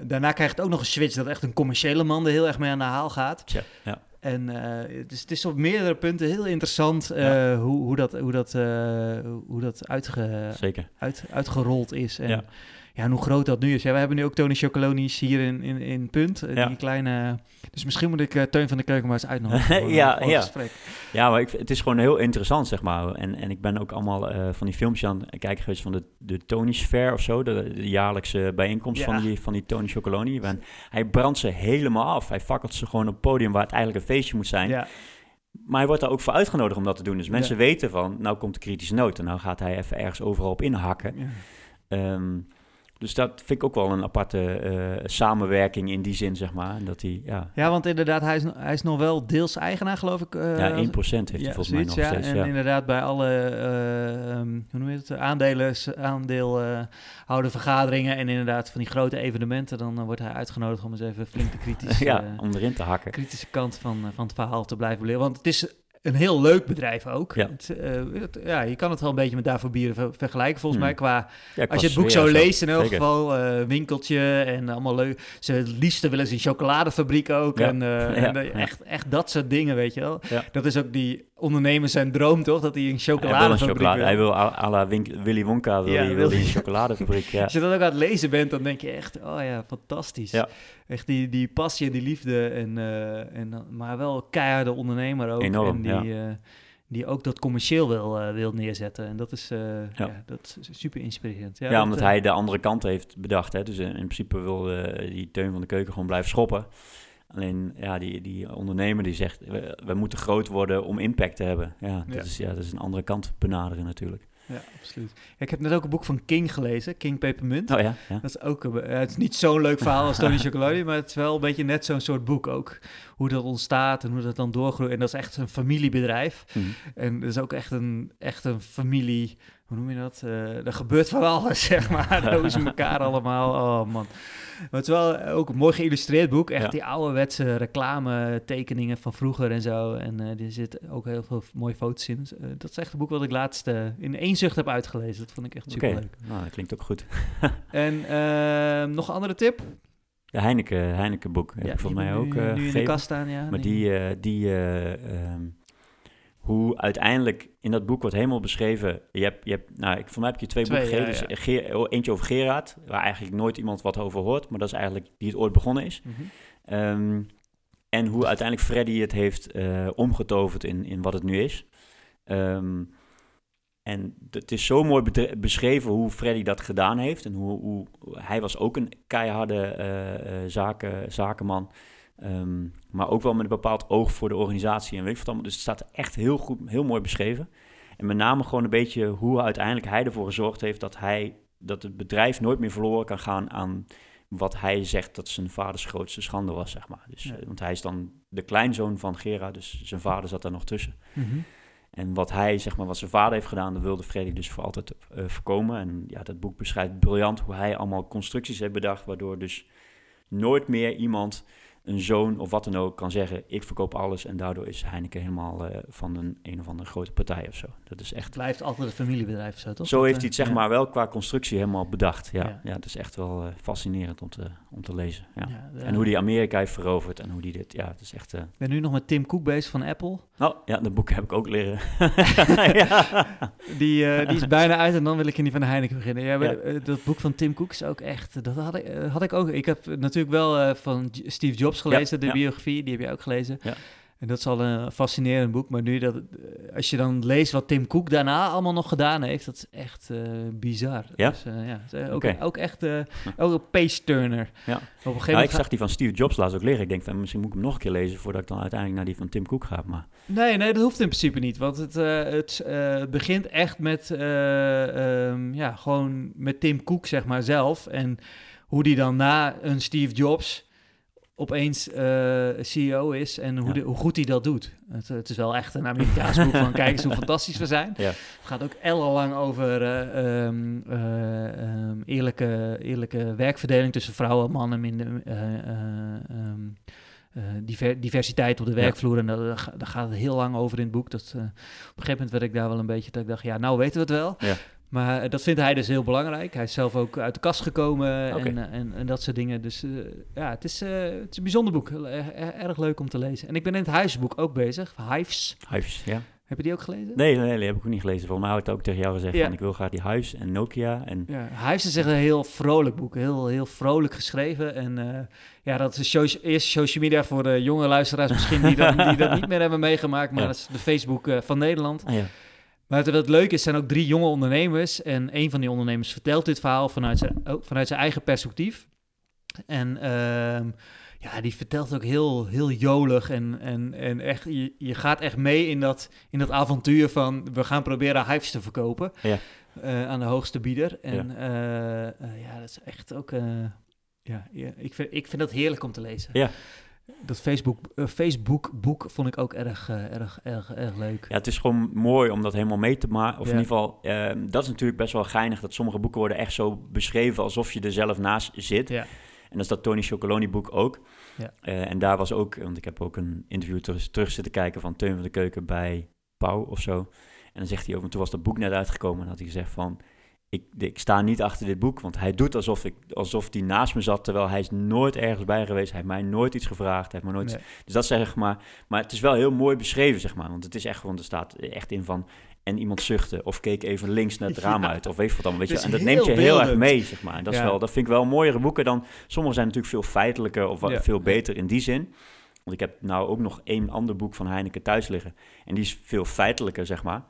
daarna krijgt het ook nog een switch dat echt een commerciële man er heel erg mee aan de haal gaat. Ja. En dus het is op meerdere punten heel interessant ja. hoe, hoe dat, hoe dat, hoe dat uitge, Zeker. Uit, uitgerold is. En, ja ja, hoe groot dat nu is. Ja, we hebben nu ook Tony Chocolonies hier in, in, in Punt. Ja. Die kleine... Dus misschien moet ik uh, Teun van de Keuken maar eens uitnodigen (laughs) ja, ja. gesprek. Ja, maar ik, het is gewoon heel interessant, zeg maar. En, en ik ben ook allemaal uh, van die filmpjes aan het kijken geweest van de, de Tony's Fair of zo. De, de jaarlijkse bijeenkomst ja. van, die, van die Tony Chocoloni. En hij brandt ze helemaal af. Hij fakkelt ze gewoon op het podium waar het eigenlijk een feestje moet zijn. Ja. Maar hij wordt daar ook voor uitgenodigd om dat te doen. Dus mensen weten van, nou komt de kritische noot. En nou gaat hij even ergens overal op inhakken. Um, dus dat vind ik ook wel een aparte uh, samenwerking in die zin, zeg maar. Dat hij, ja. ja, want inderdaad, hij is, hij is nog wel deels eigenaar, geloof ik. Uh, ja, 1% heeft ja, hij volgens mij nog ja, steeds. En ja. inderdaad, bij alle, uh, hoe noem je het, aandelen, vergaderingen en inderdaad van die grote evenementen, dan wordt hij uitgenodigd om eens even flink de (laughs) kritische, ja, om erin te hakken. kritische kant van, van het verhaal te blijven leren. Want het is een heel leuk bedrijf ook. Ja. Het, uh, het, ja, je kan het wel een beetje met Daarvoor Bieren ver vergelijken, volgens Hmm. mij. Qua, Ja, als je het boek zo leest, in elk geval, eh, winkeltje en allemaal leuk. Ze het liefste willen ze een chocoladefabriek ook. Ja. En, eh, (laughs) Ja, en eh, ja. echt, echt dat soort dingen, weet je wel. Ja. Dat is ook die ondernemer zijn droom, toch? Dat hij een Hij wil een chocoladefabriek chocolade. wil. Hij wil à la Willy Wonka wil Ja, hij, wil hij een chocoladefabriek. Ja. (laughs) Als je dat ook aan het lezen bent, dan denk je echt, oh ja, fantastisch. Ja. Echt die, die passie en die liefde, en, eh, en, maar wel keiharde ondernemer ook. Enorm, en die, eh, die ook dat commercieel wil, eh, wil neerzetten. En dat is, eh, ja. dat is super inspirerend. Ja, Ja, dat, omdat hij de andere kant heeft bedacht. Hè. Dus in, in principe wil die Teun van de Keuken gewoon blijven schoppen. Alleen ja, die, die ondernemer die zegt, we, we moeten groot worden om impact te hebben. Ja, dat, Ja. Is, ja, dat is een andere kant benaderen natuurlijk. Ja, absoluut. Ja, ik heb net ook een boek van King gelezen, King Pepermunt. Oh ja, ja. Dat is ook, een- het is niet zo'n leuk verhaal als Tony (laughs) Chocolade, maar het is wel een beetje net zo'n soort boek ook. Hoe dat ontstaat en hoe dat dan doorgroeit. En dat is echt een familiebedrijf. Mhm. En dat is ook echt een, echt een familie, hoe noem je dat? Eh er gebeurt van alles, (laughs) zeg maar. (laughs) Daar ze elkaar allemaal, oh man. Maar het is wel ook een mooi geïllustreerd boek. Echt Ja. die ouderwetse reclame tekeningen van vroeger en zo. En eh er zitten ook heel veel mooie foto's in. Eh, dat is echt een boek wat ik laatst in één zucht heb uitgelezen. Dat vond ik echt Oké, super leuk. nou, dat klinkt ook goed. (laughs) En eh, nog een andere tip? De Heineken, Heineken boek heb Ja, ik volgens mij ook nu, nu in de kast staan, ja. Maar nee. die, die eh, ehm, hoe uiteindelijk in dat boek wordt helemaal beschreven. Je hebt, je hebt, nou, ik, voor mij heb je twee, Twee, boeken ja, gegeven. Dus oh, eentje over Gerard, waar eigenlijk nooit iemand wat over hoort, maar dat is eigenlijk die het ooit begonnen is. Mhm. Ehm, en hoe uiteindelijk Freddy het heeft eh, omgetoverd in, in wat het nu is. Ehm, en het is zo mooi beschreven hoe Freddy dat gedaan heeft. En hoe, hoe hij was ook een keiharde eh, eh, zaken, zakenman. Ehm, maar ook wel met een bepaald oog voor de organisatie en weet ik wat allemaal. Dus het staat echt heel goed, heel mooi beschreven. En met name gewoon een beetje hoe uiteindelijk hij ervoor gezorgd heeft dat hij dat het bedrijf nooit meer verloren kan gaan aan wat hij zegt dat zijn vaders grootste schande was, zeg maar. Dus, Ja. eh, want hij is dan de kleinzoon van Gerard, dus zijn vader zat daar nog tussen. Mhm. En wat hij, zeg maar, wat zijn vader heeft gedaan, dat wilde Freddy dus voor altijd eh, voorkomen. En ja, dat boek beschrijft briljant hoe hij allemaal constructies heeft bedacht, waardoor dus nooit meer iemand, een zoon of wat dan ook, kan zeggen, ik verkoop alles. En daardoor is Heineken helemaal eh, van een, een of andere grote partij of zo. Dat is echt... Het blijft altijd een familiebedrijf, zo toch? Zo heeft eh, hij het zeg ja. maar wel qua constructie helemaal bedacht. Ja, Ja. ja. het is echt wel eh, fascinerend om te, om te lezen. Ja. En hoe die Amerika heeft veroverd en hoe die dit, ja, het is echt... eh, Ik ben nu nog met Tim Cook bezig van Apple. Oh, ja, dat boek heb ik ook leren. (laughs) ja. Die, eh, die is bijna uit en dan wil ik in die van de Heineken beginnen. Ja, maar, eh, dat boek van Tim Cook is ook echt... Dat had ik, eh, had ik ook... Ik heb natuurlijk wel eh, van Steve Jobs gelezen, de biografie. Die heb je ook gelezen. Ja. En dat is al een fascinerend boek. Maar nu dat... eh, Als je dan leest wat Tim Cook daarna allemaal nog gedaan heeft... Dat is echt eh, bizar. Ja? Dus, eh, ja, ook, ook echt... eh, ook een page-turner. Ja. Op een gegeven Ja, moment ik zag die van Steve Jobs laatst ook leren. Ik denk van misschien moet ik hem nog een keer lezen voordat ik dan uiteindelijk naar die van Tim Cook ga. Maar Nee, nee, dat hoeft in principe niet. Want het, het begint echt met, eh, ehm, ja, gewoon met Tim Cook, zeg maar, zelf. En hoe die dan na een Steve Jobs opeens eh, CEO is en hoe, Ja. de- hoe goed hij dat doet. Het, het is wel echt een Amerikaans boek van kijk eens hoe fantastisch we zijn. Ja. Het gaat ook ellenlang over eh, ehm, eh, ehm, eerlijke, eerlijke werkverdeling tussen vrouwen en mannen, minder, eh, ehm, eh, diver- diversiteit op de Ja. werkvloer. En daar, daar gaat het heel lang over in het boek. Dat, op een gegeven moment werd ik daar wel een beetje, dat ik dacht, ja, nou weten we het wel. Ja. Maar eh, dat vindt hij dus heel belangrijk. Hij is zelf ook uit de kast gekomen en, eh, en, en dat soort dingen. Dus eh, ja, het is, het is een bijzonder boek. Erg- leuk om te lezen. En ik ben in het huisboek ook bezig. Hives. Hives, ja. Heb je die ook gelezen? Nee, nee, nee, die heb ik ook niet gelezen. Volgens mij had ik het ook tegen jou gezegd Ja. van ik wil graag die Hives en Nokia. En Ja, Hives is echt een heel vrolijk boek. Heel, heel vrolijk geschreven. En ja, dat is eerst social media voor de jonge luisteraars misschien die dat, die dat (laughs) niet meer hebben meegemaakt. Maar Ja. dat is de Facebook van Nederland. ah, ja. Maar het, wat leuk is, zijn ook drie jonge ondernemers. En een van die ondernemers vertelt dit verhaal vanuit zijn, ook vanuit zijn eigen perspectief. En ehm, ja, die vertelt ook heel, heel jolig. En, en, en echt, je, je gaat echt mee in dat, in dat avontuur van... we gaan proberen hives te verkopen Ja. eh, aan de hoogste bieder. En eh, eh, ja, dat is echt ook... ja, ja, ik, vind, ik vind dat heerlijk om te lezen. Ja. Dat Facebook, eh, Facebook boek vond ik ook erg, eh, erg, erg, erg leuk. ja, het is gewoon mooi om dat helemaal mee te maken. Of Ja. in ieder geval, eh, dat is natuurlijk best wel geinig dat sommige boeken worden echt zo beschreven alsof je er zelf naast zit. Ja. En dat is dat Tony Chocoloni boek ook. Ja. Eh, en daar was ook, want ik heb ook een interview terug, terug zitten kijken van Teun van de Keuken bij Pauw of zo. En dan zegt hij ook, en toen was dat boek net uitgekomen, en had hij gezegd van, ik, ik sta niet achter dit boek, want hij doet alsof ik, alsof hij naast me zat, terwijl hij is nooit ergens bij geweest, hij heeft mij nooit iets gevraagd, hij heeft me nooit... Nee. Dus dat zeg maar, maar het is wel heel mooi beschreven, zeg maar, want het is echt gewoon, er staat echt in van, en iemand zuchtte, of keek even links naar het (laughs) raam Ja. uit, of weet wat dan, weet je. En dat neemt je heel erg mee, zeg maar. En dat, is wel, dat vind ik wel mooiere boeken dan, sommige zijn natuurlijk veel feitelijker, of wat- Ja. veel beter in die zin. Want ik heb nou ook nog één ander boek van Heineken thuis liggen. En die is veel feitelijker, zeg maar.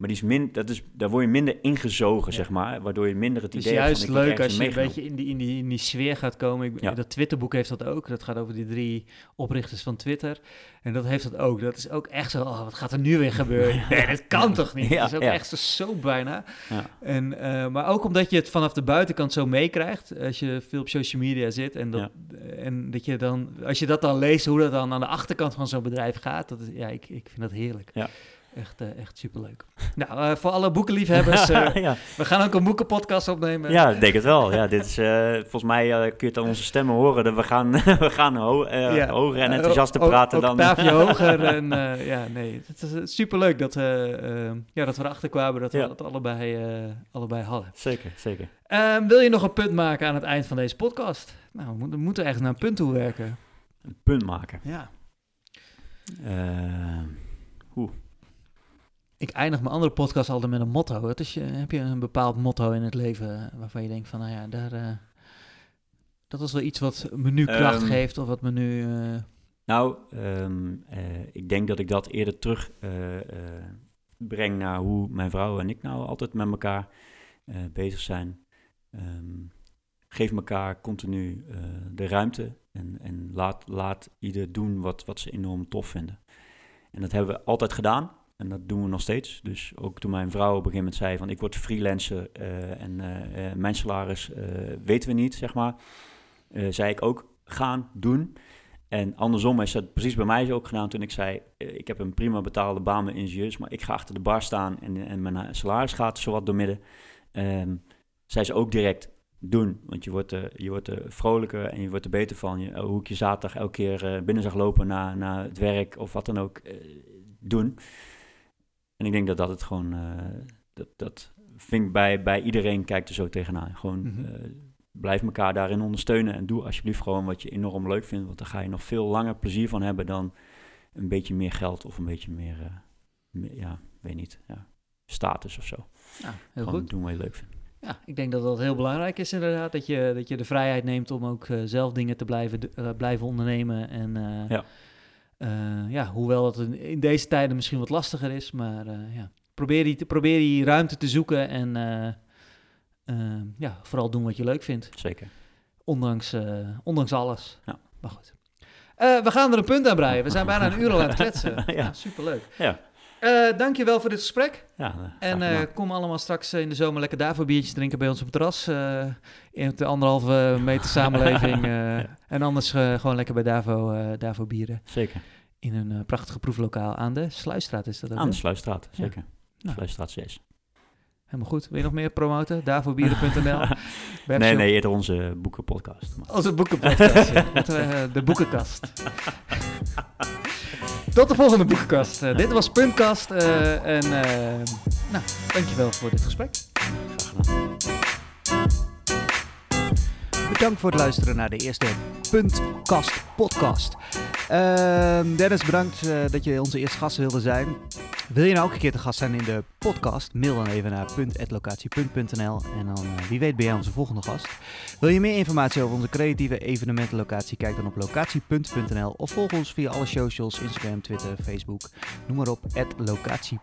Maar die is min, dat is, daar word je minder ingezogen, Ja. zeg maar. Waardoor je minder het Het is idee hebt juist van... ik word leuk ergens als je een beetje in die, in, die, in die sfeer gaat komen. Ik, Ja. Dat Twitterboek heeft dat ook. Dat gaat over die drie oprichters van Twitter. En dat heeft dat ook. Dat is ook echt zo, oh, wat gaat er nu weer gebeuren? (laughs) Nee, dat kan toch niet? (laughs) Ja, dat is ook echt zo, zo bijna. Ja. En, eh, maar ook omdat je het vanaf de buitenkant zo meekrijgt. Als je veel op social media zit. En dat, en dat je dan, als je dat dan leest, hoe dat dan aan de achterkant van zo'n bedrijf gaat. Dat is, ja, ik, ik vind dat heerlijk. Ja. Echt, eh, echt superleuk. Nou, eh, voor alle boekenliefhebbers, (laughs) eh, ja. we gaan ook een boekenpodcast opnemen. ja, ik denk het wel. Ja, dit is, volgens mij kun je het aan onze stemmen horen. Dat we gaan, (laughs) we gaan ho Ja. hoger en enthousiaster praten o- dan... octaafje (laughs) hoger. En ja, nee, het is superleuk dat, we, eh, ja, dat we erachter kwamen dat we dat allebei, allebei hadden. Zeker, zeker. Ehm, wil je nog een punt maken aan het eind van deze podcast? Nou, we moeten, we moeten echt naar een punt toe werken. Een punt maken. Ja. Eh, Ik eindig mijn andere podcast altijd met een motto. Wat is je, heb je een bepaald motto in het leven waarvan je denkt van, nou ja, daar, eh, dat is wel iets wat me nu kracht Ehm, geeft of wat me nu... eh, Nou, ehm, eh, ik denk dat ik dat eerder terug eh, eh, breng naar hoe mijn vrouw en ik nou altijd met elkaar eh, bezig zijn. Ehm, geef elkaar continu eh, de ruimte en, en laat, laat ieder doen wat, wat ze enorm tof vinden. En dat hebben we altijd gedaan en dat doen we nog steeds. Dus ook toen mijn vrouw op een gegeven moment zei van ik word freelancer eh, en eh, eh, mijn salaris weten we niet, zeg maar. zei ik ook gaan, doen. En andersom is dat precies bij mij ook gedaan toen ik zei... ik heb een prima betaalde baan met ingenieurs... maar ik ga achter de bar staan en, en mijn salaris gaat zowat door midden. Ehm zei ze ook direct doen, want je wordt, er, je wordt er vrolijker en je wordt er beter van. Je, hoe ik je zaterdag elke keer binnen zag lopen naar, naar het werk of wat dan ook, doen. En ik denk dat dat het gewoon... eh, dat, dat vind bij, bij iedereen kijkt er zo tegenaan. Gewoon... Mhm. eh, blijf elkaar daarin ondersteunen en doe alsjeblieft gewoon wat je enorm leuk vindt, want daar ga je nog veel langer plezier van hebben dan een beetje meer geld of een beetje meer, eh, meer- ja, weet niet, ja, status of zo. heel gewoon goed. doen wat je leuk vindt. Ja, ik denk dat dat heel belangrijk is inderdaad. Dat je, dat je de vrijheid neemt om ook zelf dingen te blijven, eh, blijven ondernemen. En Ja. Eh, ja, hoewel het in, deze tijden misschien wat lastiger is. Maar eh, ja, probeer die, probeer die ruimte te zoeken. En eh, ja, vooral doen wat je leuk vindt. Zeker. Ondanks, ondanks alles. Ja. Maar goed. We gaan er een punt aan breien. We zijn bijna een uur al aan het kletsen. (laughs) Ja. ja. superleuk. Ja. Eh, dankjewel voor dit gesprek. Ja, eh, En eh, kom allemaal straks in de zomer lekker daarvoor biertjes drinken bij ons op het terras. in de anderhalve meter samenleving. (laughs) En anders gewoon lekker bij Davo, Davo bieren. Zeker. In een prachtige proeflokaal aan de Sluisstraat is dat ook. Aan de? Sluisstraat, zeker. Nou. Sluisstraat 6. Helemaal goed. Wil je nog meer promoten? Davobieren.nl. (laughs) nee, nee, eerder onze boekenpodcast. Maar- Onze boekenpodcast. ja. (laughs) De boekenkast. Tot de volgende boekenkast. Eh, dit was Puntkast. eh, en eh nou, dankjewel voor dit gesprek. Bedankt voor het luisteren naar de eerste Puntkast podcast. Ehm, Dennis, bedankt uh, dat je onze eerste gast wilde zijn. Wil je nou ook een keer te gast zijn in de podcast? Mail dan even naar en dan uh, wie weet ben jij onze volgende gast. Wil je meer informatie over onze creatieve evenementenlocatie? Kijk dan op locatie.nl of volg ons via alle socials, Instagram, Twitter, Facebook. Noem maar op, locatie.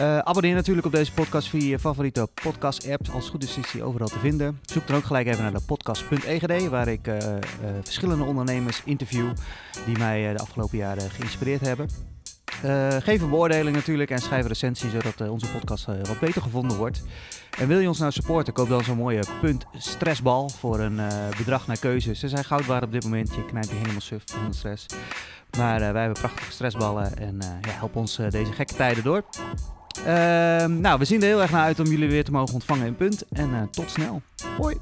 Uh, abonneer natuurlijk op deze podcast via je favoriete podcast-app. Als het goed is, is die overal te vinden. Zoek dan ook gelijk even naar de podcast.egd, waar ik uh, verschillende ondernemers interview die mij de afgelopen jaren geïnspireerd hebben. Geef een beoordeling natuurlijk en schrijf een recensie, zodat onze podcast wat beter gevonden wordt. En wil je ons nou supporten, koop dan zo'n mooie punt stressbal voor een bedrag naar keuze. Ze zijn goud waard op dit moment, je knijpt je helemaal suf van stress. Maar wij hebben prachtige stressballen en ja, help ons deze gekke tijden door. Uh, nou, we zien er heel erg naar uit om jullie weer te mogen ontvangen in punt. En tot snel. Hoi.